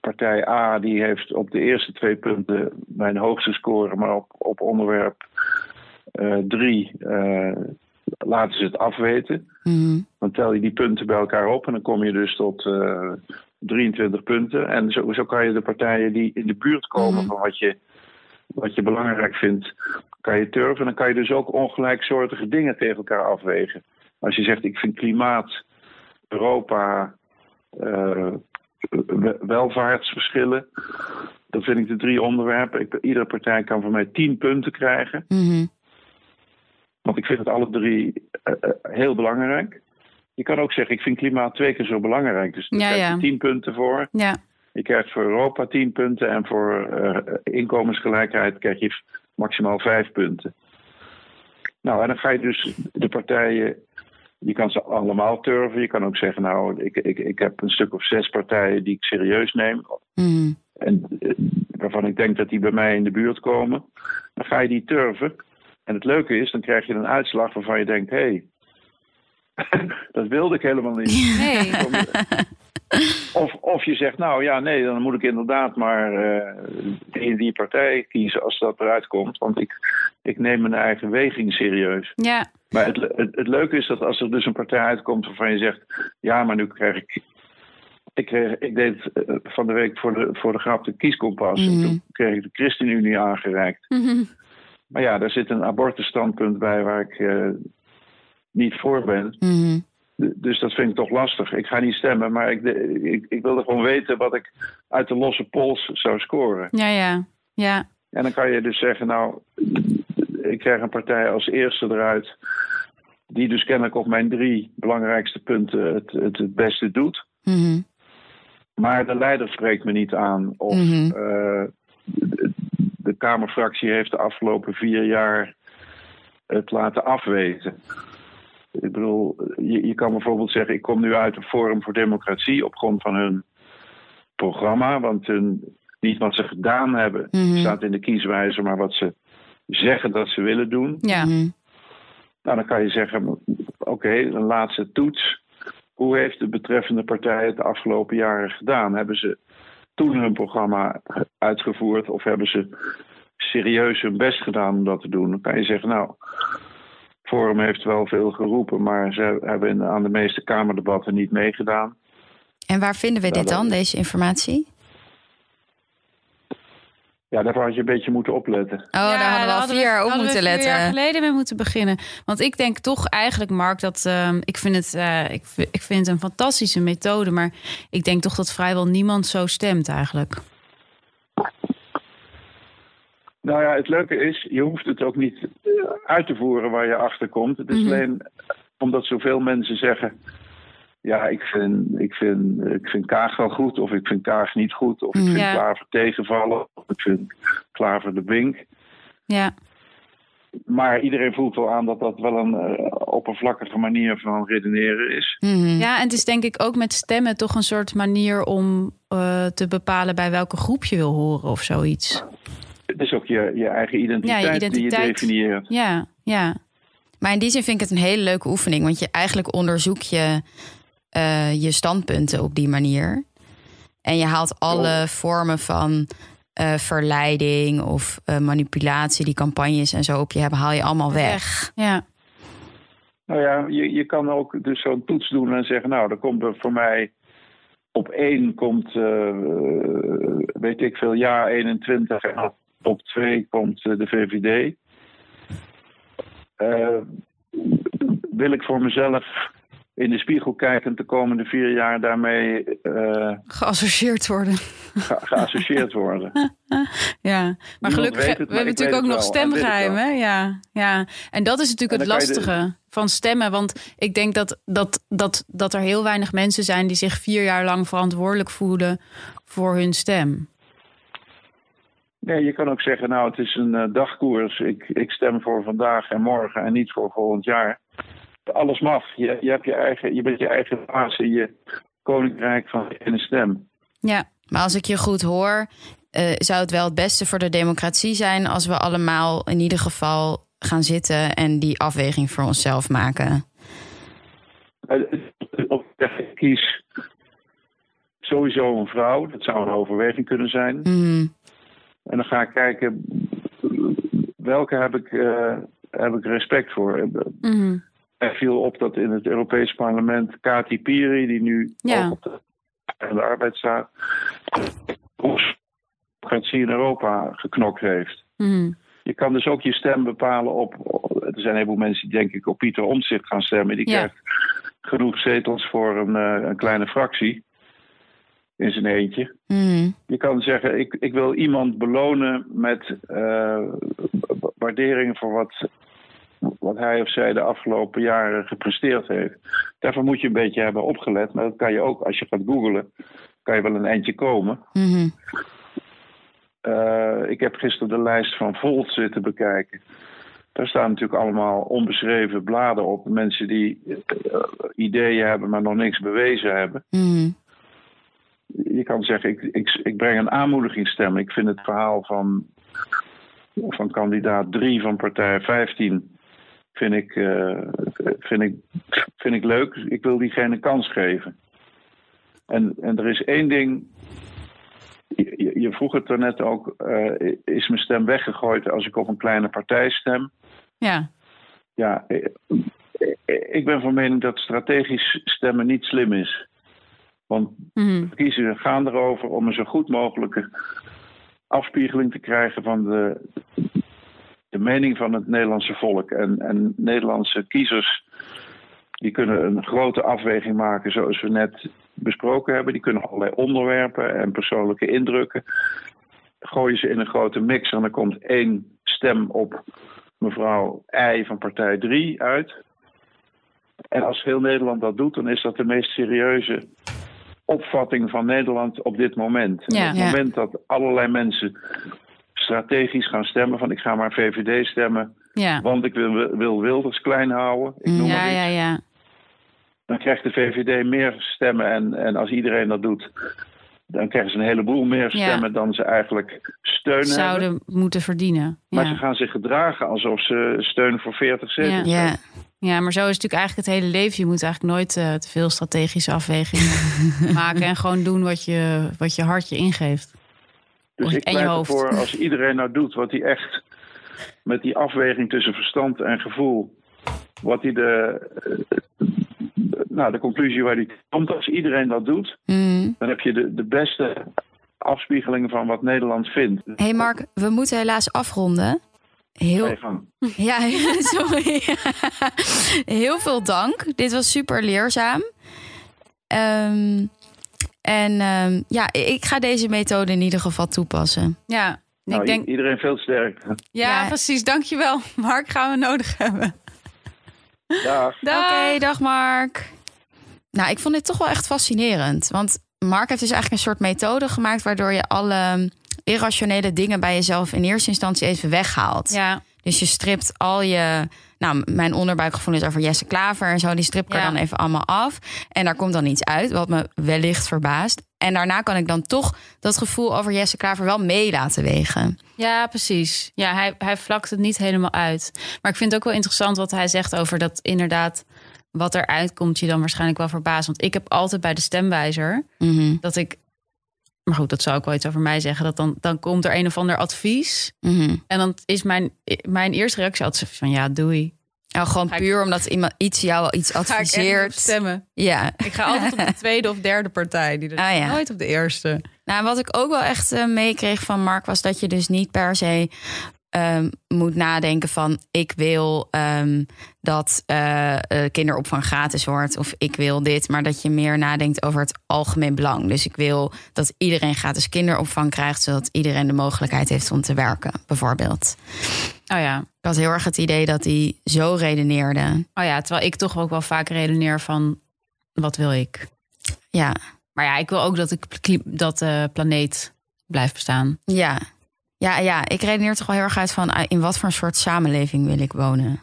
partij A die heeft op de eerste twee punten mijn hoogste score, maar op, op onderwerp eh, drie eh, laten ze het afweten. Mhm. Dan tel je die punten bij elkaar op en dan kom je dus tot eh, 23 punten. En zo, zo kan je de partijen die in de buurt komen Mhm. van wat je, wat je belangrijk vindt, kan je turven. En dan kan je dus ook ongelijksoortige dingen tegen elkaar afwegen. Als je zegt, ik vind klimaat, Europa, welvaartsverschillen. Dan vind ik de drie onderwerpen. Ik, iedere partij kan van mij tien punten krijgen. Mhm. Want ik vind het alle drie eh, eh, heel belangrijk. Je kan ook zeggen, ik vind klimaat twee keer zo belangrijk. Dus daar Ja, krijg je ja. tien punten voor. Ja. Je krijgt voor Europa tien punten. En voor eh, inkomensgelijkheid krijg je maximaal vijf punten. Nou, en dan ga je dus de partijen... Je kan ze allemaal turven. Je kan ook zeggen, nou, ik, ik, ik heb een stuk of zes partijen die ik serieus neem. Mhm. En eh, waarvan ik denk dat die bij mij in de buurt komen. Dan ga je die turven. En het leuke is, dan krijg je een uitslag waarvan je denkt: hé, hey, dat wilde ik helemaal niet. Nee. Of, of je zegt: nou ja, nee, dan moet ik inderdaad maar eh, die, die partij kiezen als dat eruit komt. Want ik, ik neem mijn eigen weging serieus. Ja. Maar het, het, het leuke is dat als er dus een partij uitkomt waarvan je zegt: ja, maar nu krijg ik. Ik, deed eh, van de week voor de, voor de grap de kieskompas. En Mhm. toen kreeg ik de ChristenUnie aangereikt. Mhm. Maar ja, daar zit een abortusstandpunt bij waar ik eh, niet voor ben. D- Dus dat vind ik toch lastig. Ik ga niet stemmen, maar ik, ik, ik wilde gewoon weten wat ik uit de losse pols zou scoren. Ja, ja. Ja. En dan kan je dus zeggen, nou, ik krijg een partij als eerste eruit... die dus kennelijk op mijn drie belangrijkste punten het, het, het beste doet. Mhm. Maar de leider spreekt me niet aan. Of Mhm. eh, de, de Kamerfractie heeft de afgelopen vier jaar het laten afweten. Ik bedoel, je, je kan bijvoorbeeld zeggen: ik kom nu uit een Forum voor Democratie op grond van hun programma. Want hun, niet wat ze gedaan hebben Mhm. staat in de kieswijzer, maar wat ze zeggen dat ze willen doen. Ja. Mhm. Nou, dan kan je zeggen: oké, een laatste toets. Hoe heeft de betreffende partij het de afgelopen jaren gedaan? Hebben ze toen hun programma uitgevoerd of hebben ze serieus hun best gedaan om dat te doen? Dan kan je zeggen: nou, Forum heeft wel veel geroepen, maar ze hebben in- aan de meeste Kamerdebatten niet meegedaan. En waar vinden we dit dat- dan, deze informatie? Ja, daar had je een beetje moeten opletten. Oh, daar hadden we al vier jaar op hadden we moeten vier jaar letten. geleden mee moeten beginnen. Want ik denk toch eigenlijk, Mark, dat ehm, ik vind het, eh, ik, vind- ik vind het een fantastische methode, maar ik denk toch dat vrijwel niemand zo stemt eigenlijk. Nou ja, het leuke is, je hoeft het ook niet eh, uit te voeren waar je achter komt. Het is Mhm. alleen omdat zoveel mensen zeggen... ja, ik vind, ik, vind, ik vind Kaag wel goed, of ik vind Kaag niet goed... of ik vind Ja. Klaver tegenvallen, of ik vind Klaver de Bink. Ja, Maar iedereen voelt wel aan dat dat wel een eh, oppervlakkige manier van redeneren is. Mhm. ja, en het is denk ik ook met stemmen toch een soort manier om eh, te bepalen bij welke groep je wil horen of zoiets. Het is ook je, je eigen identiteit, Ja, je die je definieert. Ja, ja, Maar in die zin vind ik het een hele leuke oefening. Want je eigenlijk onderzoek je eh, je standpunten op die manier. En je haalt alle vormen van eh, verleiding of eh, manipulatie, die campagnes en zo op je hebben, haal je allemaal weg. Ja. Nou ja, je, je kan ook dus zo'n toets doen en zeggen, nou, dan komt er voor mij op één komt, uh, weet ik veel, ja 21 en op twee komt de VVD. Uh, wil ik voor mezelf in de spiegel kijken de komende vier jaar daarmee uh, geassocieerd worden. Ge geassocieerd worden. ja, maar gelukkig we hebben natuurlijk ook nog stemgeheim, hè? Ja, ja. En dat is natuurlijk het lastige van stemmen. Want ik denk dat, dat, dat, dat er heel weinig mensen zijn die zich vier jaar lang verantwoordelijk voelen voor hun stem. Nee, je kan ook zeggen, nou, het is een uh, dagkoers. Ik, ik stem voor vandaag en morgen en niet voor volgend jaar alles mag. Je, je, hebt je, eigen, je bent je eigen baas in je koninkrijk van een stem. Ja, maar als ik je goed hoor, uh, zou het wel het beste voor de democratie zijn als we allemaal in ieder geval gaan zitten en die afweging voor onszelf maken. Ik kies sowieso een vrouw. Dat zou een overweging kunnen zijn. Mm. En dan ga ik kijken welke heb ik, uh, heb ik respect voor. Mm. Er viel op dat in het Europees Parlement Kati Piri, die nu ja. ook op de, de arbeid staat, democratie in Europa geknokt heeft. Mm. Je kan dus ook je stem bepalen op. Er zijn een heleboel mensen die denk ik op Pieter Omtzigt gaan stemmen. Die Ja. krijgt genoeg zetels voor een, eh, een kleine fractie. In zijn eentje. Mm. Je kan zeggen, ik, ik wil iemand belonen met eh, waardering voor wat, wat hij of zij de afgelopen jaren gepresteerd heeft. Daarvoor moet je een beetje hebben opgelet. Maar dat kan je ook, als je gaat googlen, kan je wel een eindje komen. Mhm. Eh, ik heb gisteren de lijst van Volt zitten bekijken. Daar staan natuurlijk allemaal onbeschreven bladen op. Mensen die eh, ideeën hebben, maar nog niks bewezen hebben. Mhm. Je kan zeggen, ik, ik, ik breng een aanmoedigingsstem. Ik vind het verhaal van, van kandidaat 3 van partij 15 vind ik, eh, vind, ik, vind ik leuk. Ik wil diegene een kans geven. En, en er is één ding. Je, je- vroeg het er net ook. eh, is mijn stem weggegooid als ik op een kleine partij stem? Ja. Ja, eh, ik ben van mening dat strategisch stemmen niet slim is. Want Mhm. verkiezingen gaan erover om een zo goed mogelijke afspiegeling te krijgen van de, de mening van het Nederlandse volk. En, en Nederlandse kiezers die kunnen een grote afweging maken, zoals we net besproken hebben. Die kunnen allerlei onderwerpen en persoonlijke indrukken. Gooien ze in een grote mix en dan komt één stem op mevrouw I van partij 3 uit. En als heel Nederland dat doet, dan is dat de meest serieuze opvatting van Nederland op dit moment. Ja. op het Ja. moment dat allerlei mensen strategisch gaan stemmen van ik ga maar VVD stemmen, Ja. want ik wil, wil Wilders klein houden, ik noem Ja, ja, ja. dan krijgt de VVD meer stemmen en, en als iedereen dat doet, dan krijgen ze een heleboel meer Ja. stemmen dan ze eigenlijk steun hebben. Zouden moeten verdienen. Maar ze gaan zich gedragen alsof ze steun voor 40 zetels Ja. Ja. ja, maar zo is het natuurlijk eigenlijk het hele leven. Je moet eigenlijk nooit eh, te veel strategische afwegingen maken. En gewoon doen wat je, wat je hart je ingeeft. Dus ik en je pleit hoofd. ervoor, als iedereen nou doet wat hij echt met die afweging tussen verstand en gevoel, wat hij de, nou, de conclusie waar hij komt, als iedereen dat doet, Mhm. dan heb je de, de beste afspiegeling van wat Nederland vindt. hey Mark, we moeten helaas afronden. Heel. Ja, sorry. Heel veel dank. Dit was super leerzaam. Ehm, en ehm, ja, ik ga deze methode in ieder geval toepassen. Ja, Nou, ik denk... i- Iedereen veel sterker. Ja, Ja. precies. Dankjewel. Mark, gaan we nodig hebben. Dag. Oké, dag Mark. Nou, ik vond dit toch wel echt fascinerend. Want Mark heeft dus eigenlijk een soort methode gemaakt... waardoor je alle irrationele dingen bij jezelf in eerste instantie even weghaalt. Ja, Dus je stript al je. Nou, mijn onderbuikgevoel is over Jesse Klaver en zo. Die strip ik er dan even allemaal af. En daar komt dan iets uit, wat me wellicht verbaast. En daarna kan ik dan toch dat gevoel over Jesse Klaver wel mee laten wegen. ja precies. Ja, hij, hij vlakt het niet helemaal uit. Maar ik vind het ook wel interessant wat hij zegt over dat inderdaad... wat eruit komt je dan waarschijnlijk wel verbaast. Want ik heb altijd bij de stemwijzer... Mhm. dat ik maar goed, dat zou ik wel iets over mij zeggen. Dat dan, dan komt er een of ander advies. Mhm. En dan is mijn, mijn eerste reactie altijd van ja, doei. Nou, gewoon Ga ik- puur omdat iemand iets jou iets adviseert. stemmen. Ja. Ik ga altijd op de tweede of derde partij. Die er Ah, ja. Nooit op de eerste. Nou, wat ik ook wel echt eh, meekreeg van Mark was dat je dus niet per se ehm, moet nadenken van ik wil ehm, dat eh, eh, kinderopvang gratis wordt of ik wil dit, maar dat je meer nadenkt over het algemeen belang. Dus ik wil dat iedereen gratis kinderopvang krijgt, zodat iedereen de mogelijkheid heeft om te werken, bijvoorbeeld. Oh ja. Ik had heel erg het idee dat hij zo redeneerde. Oh ja, terwijl ik toch ook wel vaak redeneer van wat wil ik? Ja, Maar ja, ik wil ook dat, kli- dat de planeet blijft bestaan. ja. Ja, ja, ik redeneer toch wel heel erg uit van ah, in wat voor een soort samenleving wil ik wonen.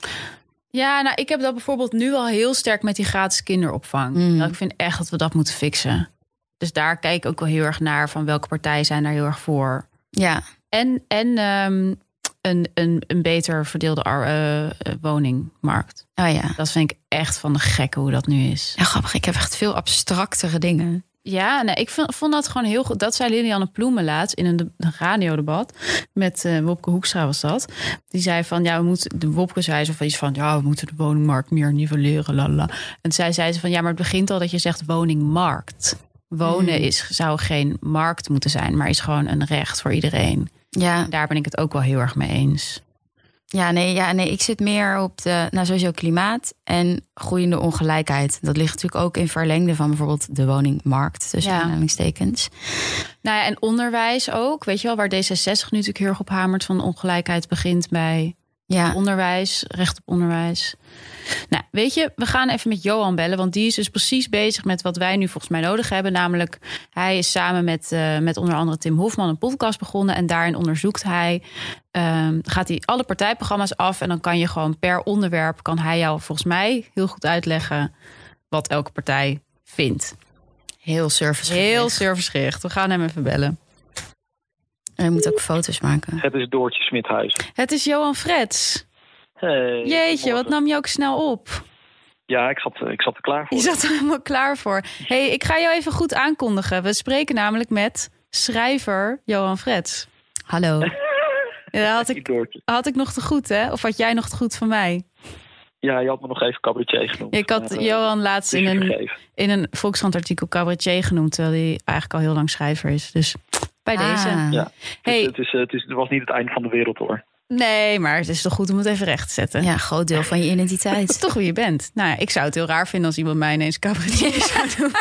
Ja, nou, ik heb dat bijvoorbeeld nu al heel sterk met die gratis kinderopvang. Mm. Nou, ik vind echt dat we dat moeten fixen. Dus daar kijk ik ook wel heel erg naar van welke partijen zijn daar heel erg voor. Ja, En, en ehm, een, een, een beter verdeelde eh, eh, woningmarkt. oh ja. Dat vind ik echt van de gekke hoe dat nu is. Ja, grappig. Ik heb echt veel abstractere dingen. Ja, nee, ik vond, vond dat gewoon heel goed. Dat zei Lilianne Ploemen laatst in een, de- een radiodebat. Met eh, Wopke Hoekstra was dat. Die zei van, ja, we moeten... De Wopke zei zo van iets van... Ja, we moeten de woningmarkt meer nivelleren, lala. En zij zei ze van, ja, maar het begint al dat je zegt woningmarkt. Wonen Hmm. is, zou geen markt moeten zijn, maar is gewoon een recht voor iedereen. Ja, Daar ben ik het ook wel heel erg mee eens. Ja, nee, ja, nee, ik zit meer op de, nou sowieso klimaat en groeiende ongelijkheid. Dat ligt natuurlijk ook in verlengde van bijvoorbeeld de woningmarkt, tussen Ja. aanhalingstekens. Nou ja, en onderwijs ook. Weet je wel, waar D66 nu natuurlijk heel erg op hamert van ongelijkheid begint bij Ja, onderwijs, recht op onderwijs. Nou, weet je, we gaan even met Johan bellen, want die is dus precies bezig met wat wij nu volgens mij nodig hebben. Namelijk, hij is samen met, eh, met onder andere Tim Hofman een podcast begonnen en daarin onderzoekt hij, ehm, gaat hij alle partijprogramma's af en dan kan je gewoon per onderwerp, kan hij jou volgens mij heel goed uitleggen wat elke partij vindt. heel service. Heel servicegericht. We gaan hem even bellen. En je moet ook foto's maken. Het is Doortje Smithuizen. Het is Johan Frets. Hey, Jeetje, wat nam je ook snel op? Ja, ik zat, ik zat er klaar voor. Je zat er helemaal klaar voor. hey, ik ga jou even goed aankondigen. We spreken namelijk met schrijver Johan Frets. Hallo. Ja, had ik, had ik nog te goed, hè? Of had jij nog te goed van mij? Ja, je had me nog even cabaretier genoemd. Ik had Maar, eh, Johan laatst in een, in een Volkskrant-artikel cabaretier genoemd... terwijl hij eigenlijk al heel lang schrijver is. Dus bij Ah. deze. Ja. Hey. Het, is, het, is, het, was niet het einde van de wereld hoor. Nee, maar het is toch goed om het even recht te zetten. Ja, groot deel van je Dat is identiteit. toch wie je bent. Nou, ja, ik zou het heel raar vinden als iemand mij ineens cabaretier zou doen.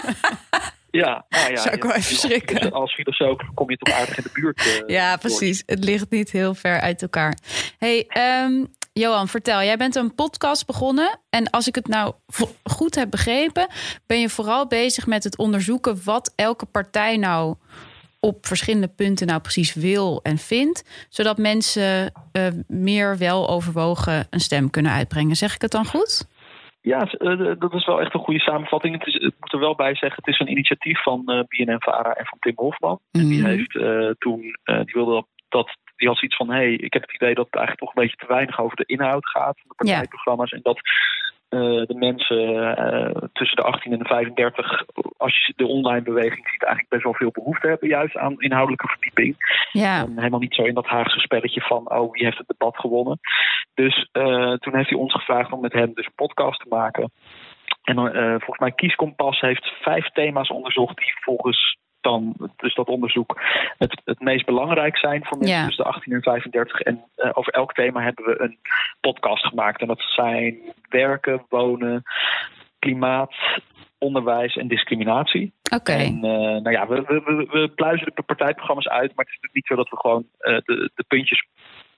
Ja, nou ja. Zou ik wel even als- schrikken. Als filosoof kom je toch aardig in de buurt. eh, Ja, precies. Het ligt niet heel ver uit elkaar. Hey, ehm, Johan, vertel. Jij bent een podcast begonnen. En als ik het nou goed heb begrepen, ben je vooral bezig met het onderzoeken wat elke partij nou op verschillende punten nou precies wil en vindt. Zodat mensen eh, meer wel overwogen een stem kunnen uitbrengen. Zeg ik het dan goed? Ja, eh, dat is wel echt een goede samenvatting. Het is, ik moet er wel bij zeggen, het is een initiatief van eh BNN-Vara en van Tim Hofman. En die Mhm. heeft toen, die wilde dat, dat die had zoiets van, hé, hey, ik heb het idee dat het eigenlijk toch een beetje te weinig over de inhoud gaat van de Ja. partijprogramma's. En dat de mensen eh, tussen de 18 en de 35, als je de online beweging ziet, eigenlijk best wel veel behoefte hebben juist aan inhoudelijke verdieping. Ja. En helemaal niet zo in dat Haagse spelletje van, oh, wie heeft het debat gewonnen. Dus eh, toen heeft hij ons gevraagd om met hem dus een podcast te maken. En eh, volgens mij Kieskompas heeft vijf thema's onderzocht die volgens dan, dus dat onderzoek, het, het meest belangrijk zijn voor mensen Ja. tussen de 18 en 35. En eh, over elk thema hebben we een podcast gemaakt. En dat zijn werken, wonen, klimaat, onderwijs en discriminatie. Oké. En eh, nou ja, we, we, we, we pluizen de partijprogramma's uit, maar het is natuurlijk niet zo dat we gewoon eh, de, de puntjes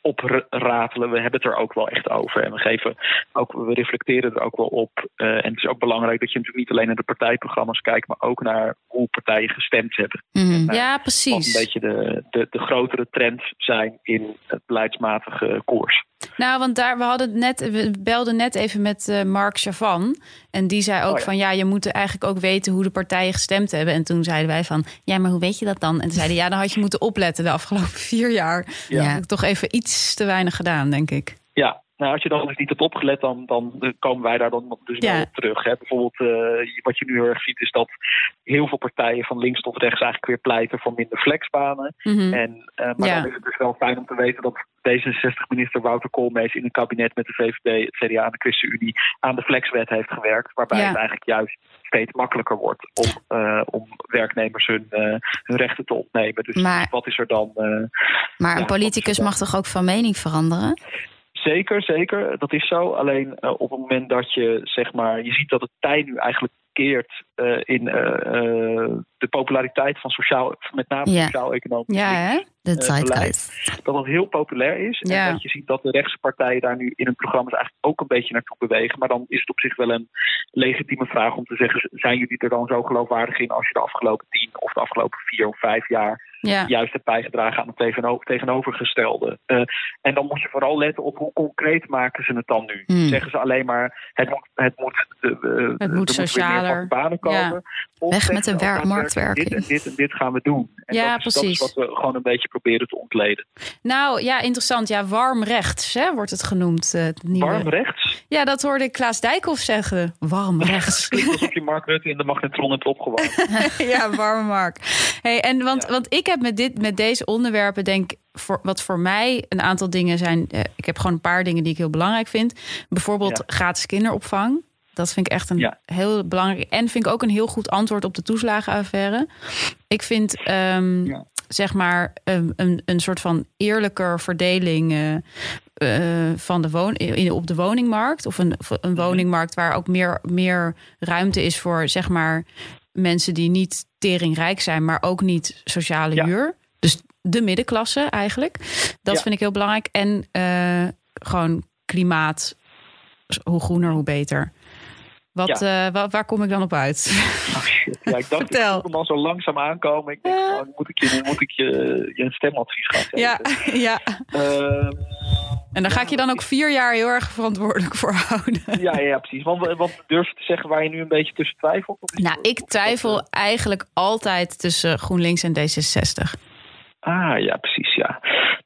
opratelen. We hebben het er ook wel echt over. En we geven ook, we reflecteren er ook wel op. Eh, en het is ook belangrijk dat je natuurlijk niet alleen naar de partijprogramma's kijkt, maar ook naar hoe partijen gestemd hebben. Mhm. Ja, Wat precies. een beetje de, de, de grotere trends zijn in het beleidsmatige koers. Nou, want daar, we, hadden net, we belden net even met eh, Mark Chavan. En die zei ook Oh ja. van ja, je moet eigenlijk ook weten hoe de partijen gestemd hebben. En toen zeiden wij van ja, maar hoe weet je dat dan? En toen zeiden ja, dan had je moeten opletten de afgelopen vier jaar. Ja. Ik toch even iets te weinig gedaan, denk ik. Ja, nou, als je dan dus niet hebt opgelet, dan, dan komen wij daar dan dus Ja. wel op terug. Hè. Bijvoorbeeld, eh, wat je nu heel erg ziet, is dat heel veel partijen van links tot rechts eigenlijk weer pleiten voor minder flexbanen. Mhm. En, eh, maar Ja. dan is het dus wel fijn om te weten dat D66-minister Wouter Koolmees in een kabinet met de VVD, het CDA en de ChristenUnie aan de flexwet heeft gewerkt. Waarbij Ja. het eigenlijk juist steeds makkelijker wordt om, eh, om werknemers hun, hun rechten te ontnemen. Dus Maar- wat is er dan? Maar Ja, een politicus mag toch ook van mening veranderen? Zeker, zeker. Dat is zo. Alleen eh, op het moment dat je, zeg maar, je ziet dat het tij nu eigenlijk keert eh, in eh, de populariteit van sociaal, met name sociaal-economisch Ja, links, hè? De zeitgeist. dat dat heel populair is. En dat je ziet dat de rechtse partijen daar nu in hun programma's eigenlijk ook een beetje naartoe bewegen. Maar dan is het op zich wel een legitieme vraag om te zeggen: zijn jullie er dan zo geloofwaardig in als je de afgelopen tien of de afgelopen vier of vijf jaar Ja. juist hebt bijgedragen aan het tegeno- tegenovergestelde. Eh, en dan moet je vooral letten op hoe concreet maken ze het dan nu. Hmm. Zeggen ze alleen maar het moet, het moet, eh, eh, moeten weer socialer. banen komen. Ja. Weg met de wer- marktwerking. Dit en dit en dit gaan we doen. En Ja, dat is, dat is precies. wat we gewoon een beetje proberen te ontleden. Nou ja, interessant. Ja, warm rechts hè, wordt het genoemd. eh, het nieuwe. Warm rechts. Ja, dat hoorde ik Klaas Dijkhoff zeggen. Warm rechts. Alsof je Mark Rutte in de magnetron hebt opgewarmd. ja, warme Mark. Hey, en want, Ja. want ik heb met, dit, met deze onderwerpen, denk voor, wat voor mij een aantal dingen zijn. eh, ik heb gewoon een paar dingen die ik heel belangrijk vind. Bijvoorbeeld Ja. gratis kinderopvang. Dat vind ik echt een Ja. heel belangrijk. En vind ik ook een heel goed antwoord op de toeslagenaffaire. Ik vind, ehm, Ja. zeg maar, een, een, een soort van eerlijker verdeling. eh, eh, van de woon, in, op de woningmarkt. Of een, een woningmarkt waar ook meer, meer ruimte is voor, zeg maar, mensen die niet teringrijk zijn, maar ook niet sociale Ja. huur. Dus de middenklasse eigenlijk. Dat Ja. vind ik heel belangrijk. En eh, gewoon klimaat. Hoe groener, hoe beter. Wat, eh, wa- waar kom ik dan op uit? Shit. Ja, ik dacht, ik Vertel. voel hem al zo langzaam aankomen. Ik denk, Ja. oh, moet ik je, moet ik je, je een stemadvies gaan geven? ja, ja. Ehm, En daar ga ik je dan ook vier jaar heel erg verantwoordelijk voor houden. ja, ja, precies. Want, want durf je te zeggen waar je nu een beetje tussen twijfelt? Nou, ik dat, twijfel eh, eigenlijk altijd tussen GroenLinks en D66. Ah, ja, precies, ja.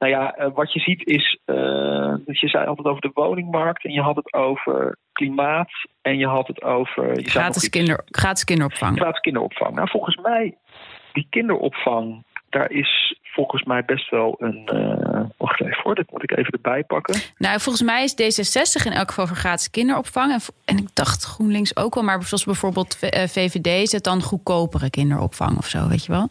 Nou ja, eh, wat je ziet is... eh, dus je zei altijd over de woningmarkt... en je had het over klimaat... en je had het over... Je Gratis, kinder, gratis kinderopvang. Gratis kinderopvang. Nou, volgens mij, die kinderopvang... daar is volgens mij best wel een... eh, wacht even hoor, dat moet ik even erbij pakken. Nou, volgens mij is D66 in elk geval voor gratis kinderopvang. En, en ik dacht GroenLinks ook wel, maar zoals bijvoorbeeld VVD zet dan goedkopere kinderopvang of zo, weet je wel?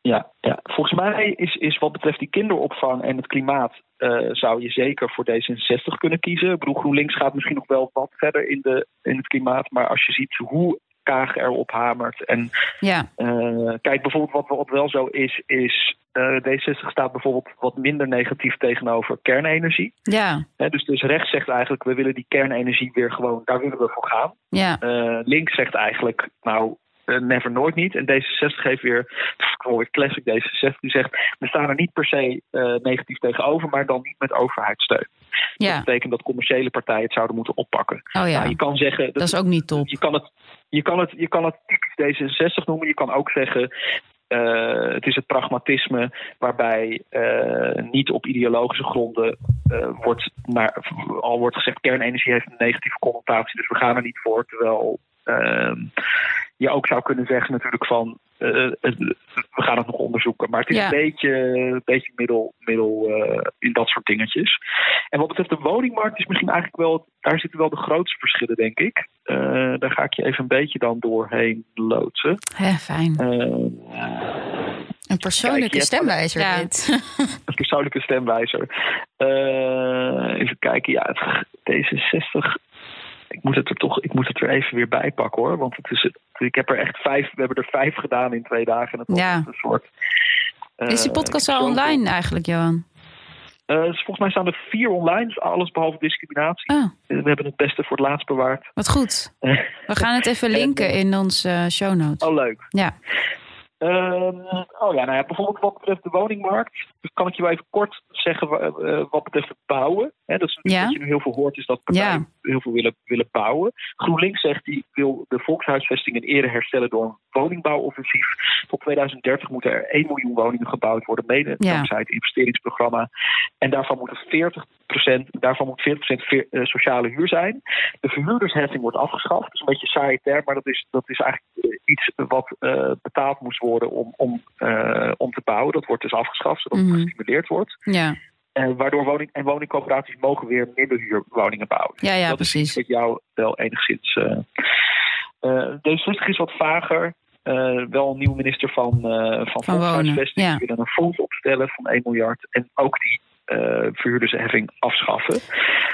Ja, ja. volgens mij is, is wat betreft die kinderopvang en het klimaat... eh, zou je zeker voor D66 kunnen kiezen. Ik bedoel, GroenLinks gaat misschien nog wel wat verder in, de, in het klimaat... maar als je ziet hoe Kaag erop hamert... en Ja, eh, kijk, bijvoorbeeld wat, wat wel zo is... is eh, D66 staat bijvoorbeeld wat minder negatief tegenover kernenergie. ja, dus, dus rechts zegt eigenlijk, we willen die kernenergie weer gewoon... daar willen we voor gaan. ja. Links zegt eigenlijk, nou, never nooit niet. En D66 geeft weer, weer classic D66, die zegt, we staan er niet per se eh, negatief tegenover, maar dan niet met overheidssteun. Dat betekent dat commerciële partijen het zouden moeten oppakken. oh ja, Nou, je kan zeggen, dat is ook niet top. je kan het, je kan het, je kan het typisch D66 noemen. Je kan ook zeggen. eh, het is het pragmatisme waarbij eh, niet op ideologische gronden eh, wordt naar, al wordt gezegd kernenergie heeft een negatieve connotatie, dus we gaan er niet voor. Terwijl je ook zou kunnen zeggen natuurlijk van eh, het- we gaan het nog onderzoeken. Maar het is Ja. een beetje, een beetje middel, middel eh, in dat soort dingetjes. En wat betreft de woningmarkt is misschien eigenlijk wel, daar zitten wel de grootste verschillen, denk ik. Eh, daar ga ik je even een beetje dan doorheen loodsen. Hè, fijn. Eh, Een persoonlijke Kijk, stemwijzer Ja. dit. een persoonlijke stemwijzer. Eh, even kijken, ja, het, D66. Ik moet het er toch, ik moet het er even weer bij pakken hoor. Want het is, ik heb er echt vijf, we hebben er vijf gedaan in twee dagen. En het Ja. een soort. eh, Is die podcast al online eigenlijk, Johan? Eh, dus volgens mij staan er vier online, dus alles behalve discriminatie. Oh, Eh, We hebben het beste voor het laatst bewaard. wat goed. We gaan het even linken in onze show notes. oh, leuk. Ja, Ehm, oh ja, nou ja, bijvoorbeeld wat betreft de woningmarkt. Dus kan ik je wel even kort zeggen uh, wat betreft het bouwen. Hè, dat is Ja. wat je nu heel veel hoort, is dat partijen Ja. heel veel willen, willen bouwen. GroenLinks zegt die wil de volkshuisvesting in ere herstellen door een woningbouwoffensief. Tot 2030 moeten er 1 miljoen woningen gebouwd worden, mede Ja. dankzij het investeringsprogramma. En daarvan moeten 40% daarvan moet 40% veer- eh, sociale huur zijn. De verhuurdersheffing wordt afgeschaft. Dat is een beetje een saaie term, maar dat is, dat is eigenlijk eh, iets wat eh, betaald moest worden om, om, eh, om te bouwen. Dat wordt dus afgeschaft, zodat Het gestimuleerd wordt. Ja, Eh, waardoor woning- en woningcoöperaties mogen weer middenhuurwoningen bouwen. ja, ja dat is precies. iets wat jou wel enigszins. eh eh, D66 is wat vager. Eh, wel een nieuwe minister van, van, Van volkshuisvesting. ja. Die willen een fonds opstellen van 1 miljard. En ook die eh verhuurdersheffing afschaffen.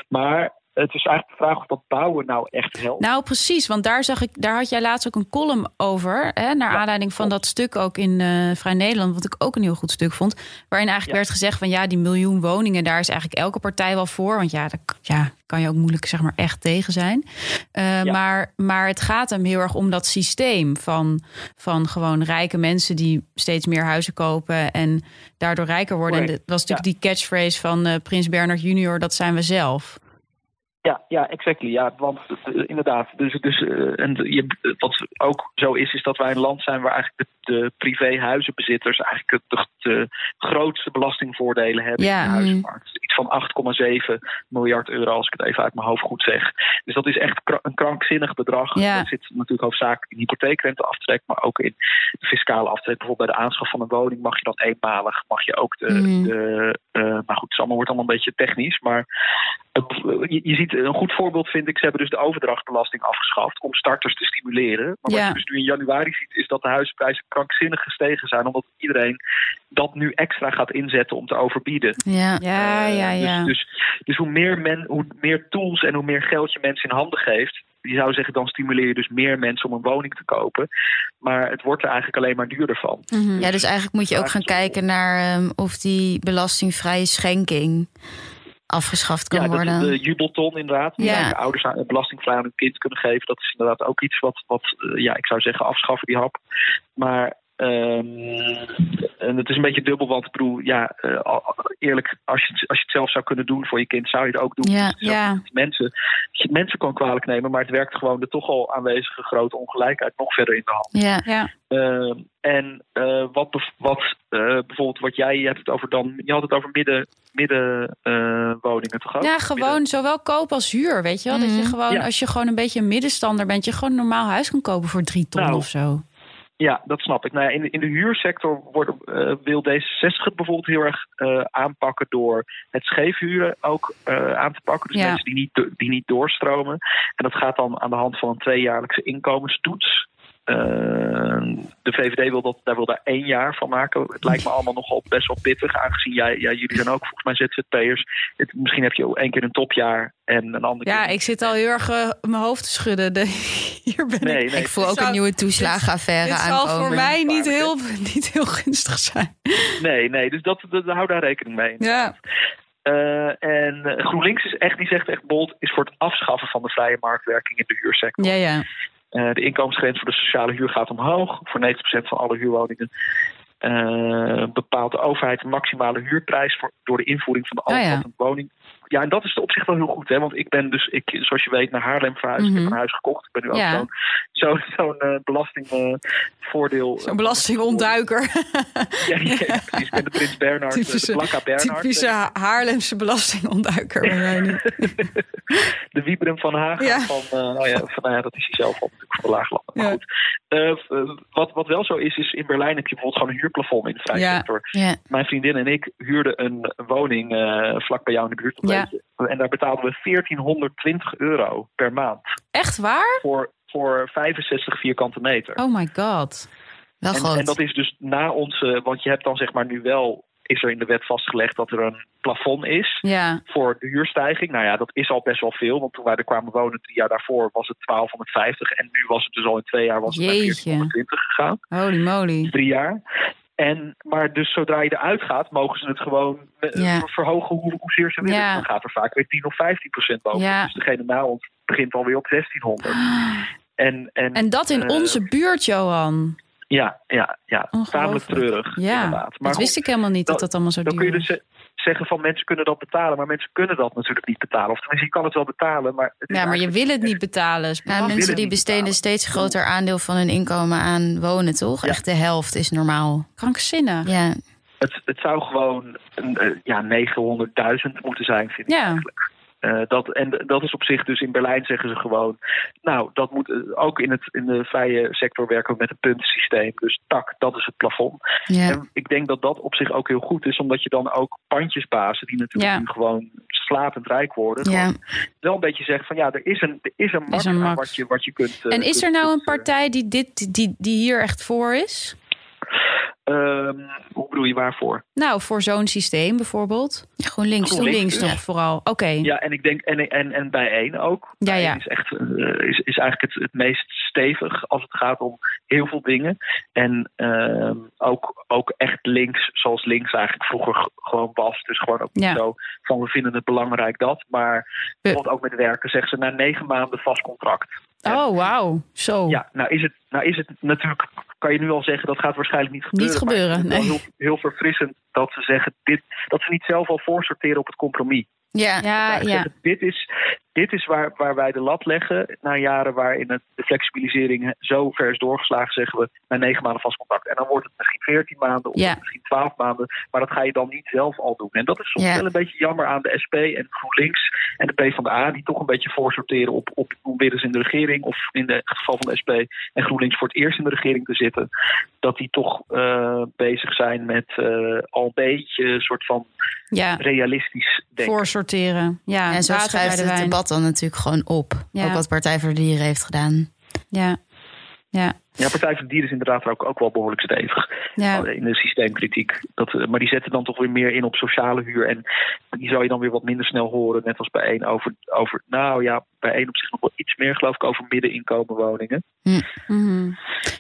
Maar het is eigenlijk de vraag of dat bouwen nou echt helpt. Nou, precies, want daar zag ik, daar had jij laatst ook een column over. Hè, naar Ja, aanleiding van dat stuk ook in eh, Vrij Nederland, wat ik ook een heel goed stuk vond. Waarin eigenlijk Ja. werd gezegd van ja, die miljoen woningen, daar is eigenlijk elke partij wel voor. Want ja, daar ja, kan je ook moeilijk zeg maar echt tegen zijn. Eh, Ja. maar, maar het gaat hem heel erg om dat systeem van, van gewoon rijke mensen die steeds meer huizen kopen en daardoor rijker worden. En dat was natuurlijk die catchphrase van eh, Prins Bernard junior, dat zijn we zelf. Ja, ja, exactly. Ja, want eh, inderdaad, dus, dus eh, en je, wat ook zo is, is dat wij een land zijn waar eigenlijk de, de privéhuizenbezitters eigenlijk de, de grootste belastingvoordelen hebben Ja, in de mm. huizenmarkt. Iets van 8,7 miljard euro, als ik het even uit mijn hoofd goed zeg. Dus dat is echt kra- een krankzinnig bedrag. Ja. Dat zit natuurlijk hoofdzakelijk in hypotheekrenteaftrek, maar ook in de fiscale aftrek. Bijvoorbeeld bij de aanschaf van een woning mag je dan eenmalig, mag je ook de, Mm. de eh, maar goed, het wordt allemaal een beetje technisch, maar je, je ziet een goed voorbeeld, vind ik. Ze hebben dus de overdrachtbelasting afgeschaft om starters te stimuleren. Maar Ja. wat je dus nu in januari ziet, is dat de huisprijzen krankzinnig gestegen zijn. Omdat iedereen dat nu extra gaat inzetten om te overbieden. Ja. Ja, Eh, ja, ja. Dus, dus, dus hoe, meer men, hoe meer tools en hoe meer geld je mensen in handen geeft. Je zou zeggen, dan stimuleer je dus meer mensen om een woning te kopen. Maar het wordt er eigenlijk alleen maar duurder van. Mhm. Ja, dus eigenlijk moet je ook gaan kijken naar ehm, of die belastingvrije schenking afgeschaft kan ja, dat worden. de jubelton inderdaad. Ja. eigenlijk ouders aan- belastingvrij aan hun kind kunnen geven. Dat is inderdaad ook iets wat, wat eh, ja, ik zou zeggen, afschaffen die hap. Maar ehm, en het is een beetje dubbel, want ik bedoel, ja, eh, al- eerlijk, als je, het, als je het zelf zou kunnen doen voor je kind, zou je het ook doen. Ja, Dus ja. mensen, dat je het mensen kan kwalijk nemen, maar het werkt gewoon de toch al aanwezige grote ongelijkheid nog verder in de hand. Ja. Ja, Ehm, en eh, wat, wat eh, bijvoorbeeld wat jij je hebt het over dan, je had het over midden, midden eh, woningen toch ook? ja, Midden- gewoon zowel koop als huur, weet je wel? Dat je Mhm. gewoon, Ja. als je gewoon een beetje een middenstander bent, je gewoon een normaal huis kan kopen voor drie ton Nou, of zo. Ja, dat snap ik. Nou ja, in, de, in de huursector wordt, eh, wil D66 het bijvoorbeeld heel erg eh, aanpakken door het scheefhuren ook eh, aan te pakken. Dus Ja. mensen die niet, die niet doorstromen. En dat gaat dan aan de hand van een tweejaarlijkse inkomenstoets. Eh, de VVD wil dat, daar wil daar één jaar van maken. Het lijkt me allemaal nogal best wel pittig, aangezien jij, ja, jullie zijn ook volgens mij ZZP'ers. Het, misschien heb je één keer een topjaar en een ander Ja, keer. ik zit al heel erg eh, mijn hoofd te schudden. De, hier ben Nee, ik. nee. Ik voel Dit ook zou- een nieuwe toeslagenaffaire Dit zal aankomen. voor mij niet heel, niet heel gunstig zijn. Nee, nee, dus dat, dat, hou daar rekening mee. Ja, Eh, en eh, GroenLinks is echt, die zegt echt bold, is voor het afschaffen van de vrije marktwerking in de huursector. ja, ja. Eh, de inkomensgrens voor de sociale huur gaat omhoog. Voor 90% van alle huurwoningen eh, bepaalt de overheid de maximale huurprijs voor, door de invoering van de Oh ja. woning. Ja, en dat is op zich wel heel goed, hè? Want ik ben dus, ik, zoals je weet, naar Haarlem verhuisd. Ik Mhm. heb een huis gekocht. Ik ben nu ook Ja. zo'n zo, zo'n eh, belastingvoordeel. Zo'n belastingontduiker. Ja, ja, ja, precies. Ik ben de Prins Bernhard, eh, Typische- de Blanca Bernhard. Typische Ha- Haarlemse belastingontduiker. ben jij nu. de Wiebren van Hagen. Ja. Van, eh, nou ja, van, nou ja, dat is hij zelf al natuurlijk de Laaglanden. Maar goed. Eh, eh, wat, wat wel zo is, is in Berlijn heb je bijvoorbeeld gewoon een huurplafond in de vrije Ja. sector. Mijn vriendin en ik huurden een woning eh, vlak bij jou in de buurt. Ja. En daar betaalden we 1420 euro per maand Echt waar? voor, voor 65 vierkante meter. Oh my god. Wel en, en dat is dus na onze, want je hebt dan zeg maar nu wel, is er in de wet vastgelegd dat er een plafond is Ja, voor de huurstijging. Nou ja, dat is al best wel veel. Want toen wij er kwamen wonen drie jaar daarvoor was het 1250. En nu was het dus al in twee jaar was het naar Jeetje. 1420 gegaan. holy moly. Drie jaar. En, maar dus zodra je eruit gaat, mogen ze het gewoon eh, Ja. verhogen hoe, hoezeer ze willen. Ja. Dan gaat er vaak weer 10 of 15 procent boven. Ja. Dus degene na ons begint alweer op 1600. En, en, En dat in eh, onze buurt, Johan. Ja, ja, ja. Tamelijk treurig. Ja, inderdaad. Maar dat wist ik helemaal niet dat dat allemaal zo dan kun duur je dus ze- zeggen van mensen kunnen dat betalen, maar mensen kunnen dat natuurlijk niet betalen. Of tenminste, je kan het wel betalen, maar. Het Ja, maar je wil het niet betalen. Ja, mensen die besteden een betalen. steeds groter aandeel van hun inkomen aan wonen, toch? Ja. Echt de helft is normaal. Krankzinnig. Ja, Het, het zou gewoon een, eh, ja, 900.000 moeten zijn, vind ik Ja. eigenlijk. Eh, dat, en dat is op zich dus in Berlijn zeggen ze gewoon. Nou, dat moet eh, ook in, het, in de vrije sector werken we met een puntensysteem. Dus tak, dat is het plafond. En ik denk dat dat op zich ook heel goed is, omdat je dan ook pandjesbazen, die natuurlijk nu gewoon slapend rijk worden, wel een beetje zeggen van ja, er is een, er is een max. wat je, wat je kunt. eh, En is er nou een partij die, dit, die, die hier echt voor is? Ehm, hoe bedoel je waarvoor? Nou, voor zo'n systeem bijvoorbeeld. GroenLinks. Groen- GroenLinks dus. toch vooral? Oké. Ja, en ik denk, en, en, en bij één ook. Ja, ja. Is, echt, eh, is, is eigenlijk het, het meest stevig als het gaat om heel veel dingen. En ehm, ook, ook echt links, zoals links eigenlijk vroeger gewoon was. Dus gewoon ook niet Ja. zo van we vinden het belangrijk dat. Maar bijvoorbeeld ook met werken zeggen ze na negen maanden vast contract. Oh, wauw. Zo. Ja, nou is, het, nou is het natuurlijk, kan je nu al zeggen, dat gaat waarschijnlijk niet gebeuren. Niet gebeuren, nee. heel, heel verfrissend dat ze zeggen, dit, dat ze niet zelf al voorsorteren op het compromis. Ja. Ja, ja. dit is, dit is waar, waar wij de lat leggen. Na jaren waarin het, de flexibilisering zo ver is doorgeslagen, zeggen we na negen maanden vast contact. En dan wordt het misschien veertien maanden of Ja. misschien twaalf maanden. Maar dat ga je dan niet zelf al doen. En dat is soms Ja. wel een beetje jammer aan de SP en GroenLinks en de PvdA. Die toch een beetje voorsorteren op, op hoe willen ze in de regering. Of in de- het geval van de SP en GroenLinks voor het eerst in de regering te zitten. Dat die toch eh, bezig zijn met eh, al een beetje een soort van Ja. realistisch denken. Sorteren. Ja. En zo schuift het wijn. debat dan natuurlijk gewoon op. Ja. Ook wat Partij voor de Dieren heeft gedaan. Ja. Ja. Ja, Partij voor de Dieren is inderdaad ook, ook wel behoorlijk stevig Ja. in de systeemkritiek. Dat, eh, maar die zetten dan toch weer meer in op sociale huur. En die zou je dan weer wat minder snel horen, net als bij één over, over nou ja, bij één op zich nog wel iets meer, geloof ik, over middeninkomen woningen. Mhm.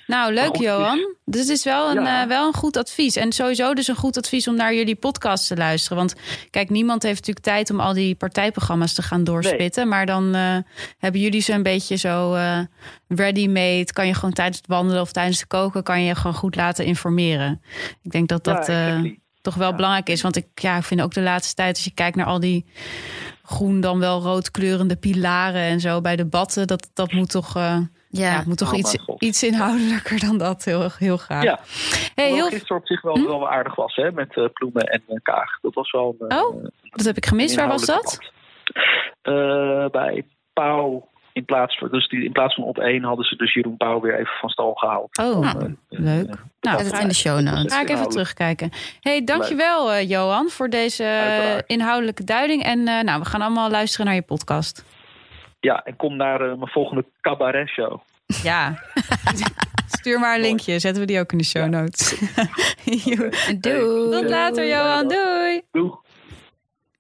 Nou, leuk goed, dus- Johan. Dit is wel een, Ja. eh, wel een goed advies. En sowieso dus een goed advies om naar jullie podcast te luisteren. Want kijk, niemand heeft natuurlijk tijd om al die partijprogramma's te gaan doorspitten. Maar dan eh, hebben jullie ze een beetje zo ready-made. Kan je gewoon tijdens het wandelen of tijdens het koken... kan je je gewoon goed laten informeren. Ik denk dat dat Ja, eh, toch wel Ja. belangrijk is. Want ik, ja, ik vind ook de laatste tijd... als je kijkt naar al die groen dan wel roodkleurende pilaren en zo bij debatten... dat, dat moet toch... eh, Ja. ja, het moet toch Oh, iets, iets inhoudelijker dan dat. Heel, heel graag. Ja, Hey, heel, gisteren op zich wel, wel wel aardig was, hè, met eh, Ploemen en eh, Kaag. Dat was wel een, Oh, dat heb ik gemist. Waar was dat? Eh, bij Pauw. In plaats, van, dus die, in plaats van op één hadden ze dus Jeroen Pauw weer even van stal gehaald. Oh, Nou, Eh, leuk. eh, Nou, het in de show notes. Ga ik even terugkijken. hey, dankjewel uh, Johan voor deze eh, Uiteraard. inhoudelijke duiding. En eh, nou, we gaan allemaal luisteren naar je podcast. Ja, en kom naar eh, mijn volgende cabaret show. Ja. Stuur maar een linkje. Zetten we die ook in de show notes. Doei. Tot later Johan. Doei. Doeg!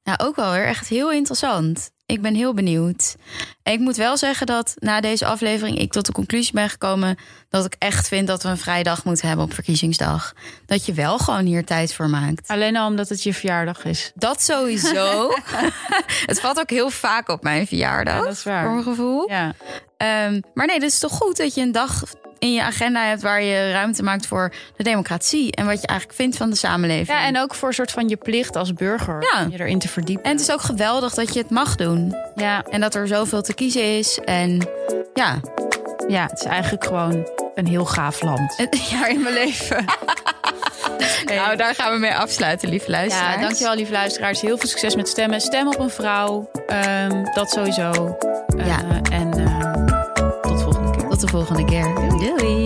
Nou, ook wel weer echt heel interessant. Ik ben heel benieuwd. En ik moet wel zeggen dat na deze aflevering ik tot de conclusie ben gekomen dat ik echt vind dat we een vrije dag moeten hebben op verkiezingsdag. Dat je wel gewoon hier tijd voor maakt. Alleen al omdat het je verjaardag is. Dat sowieso. het valt ook heel vaak op mijn verjaardag. Ja, dat is waar. Voor mijn gevoel. Ja. Ehm, maar nee, het is toch goed dat je een dag in je agenda hebt waar je ruimte maakt voor de democratie en wat je eigenlijk vindt van de samenleving. ja, en ook voor een soort van je plicht als burger. Ja. om Je erin te verdiepen. En het is ook geweldig dat je het mag doen. ja, En dat er zoveel te kiezen is. En ja, ja, het is eigenlijk gewoon een heel gaaf land. het jaar in mijn leven. Nou, daar gaan we mee afsluiten, lieve luisteraars. Ja, dankjewel lieve luisteraars. Heel veel succes met stemmen. Stem op een vrouw. Ehm, dat sowieso. Eh, Ja. De volgende keer. Doei.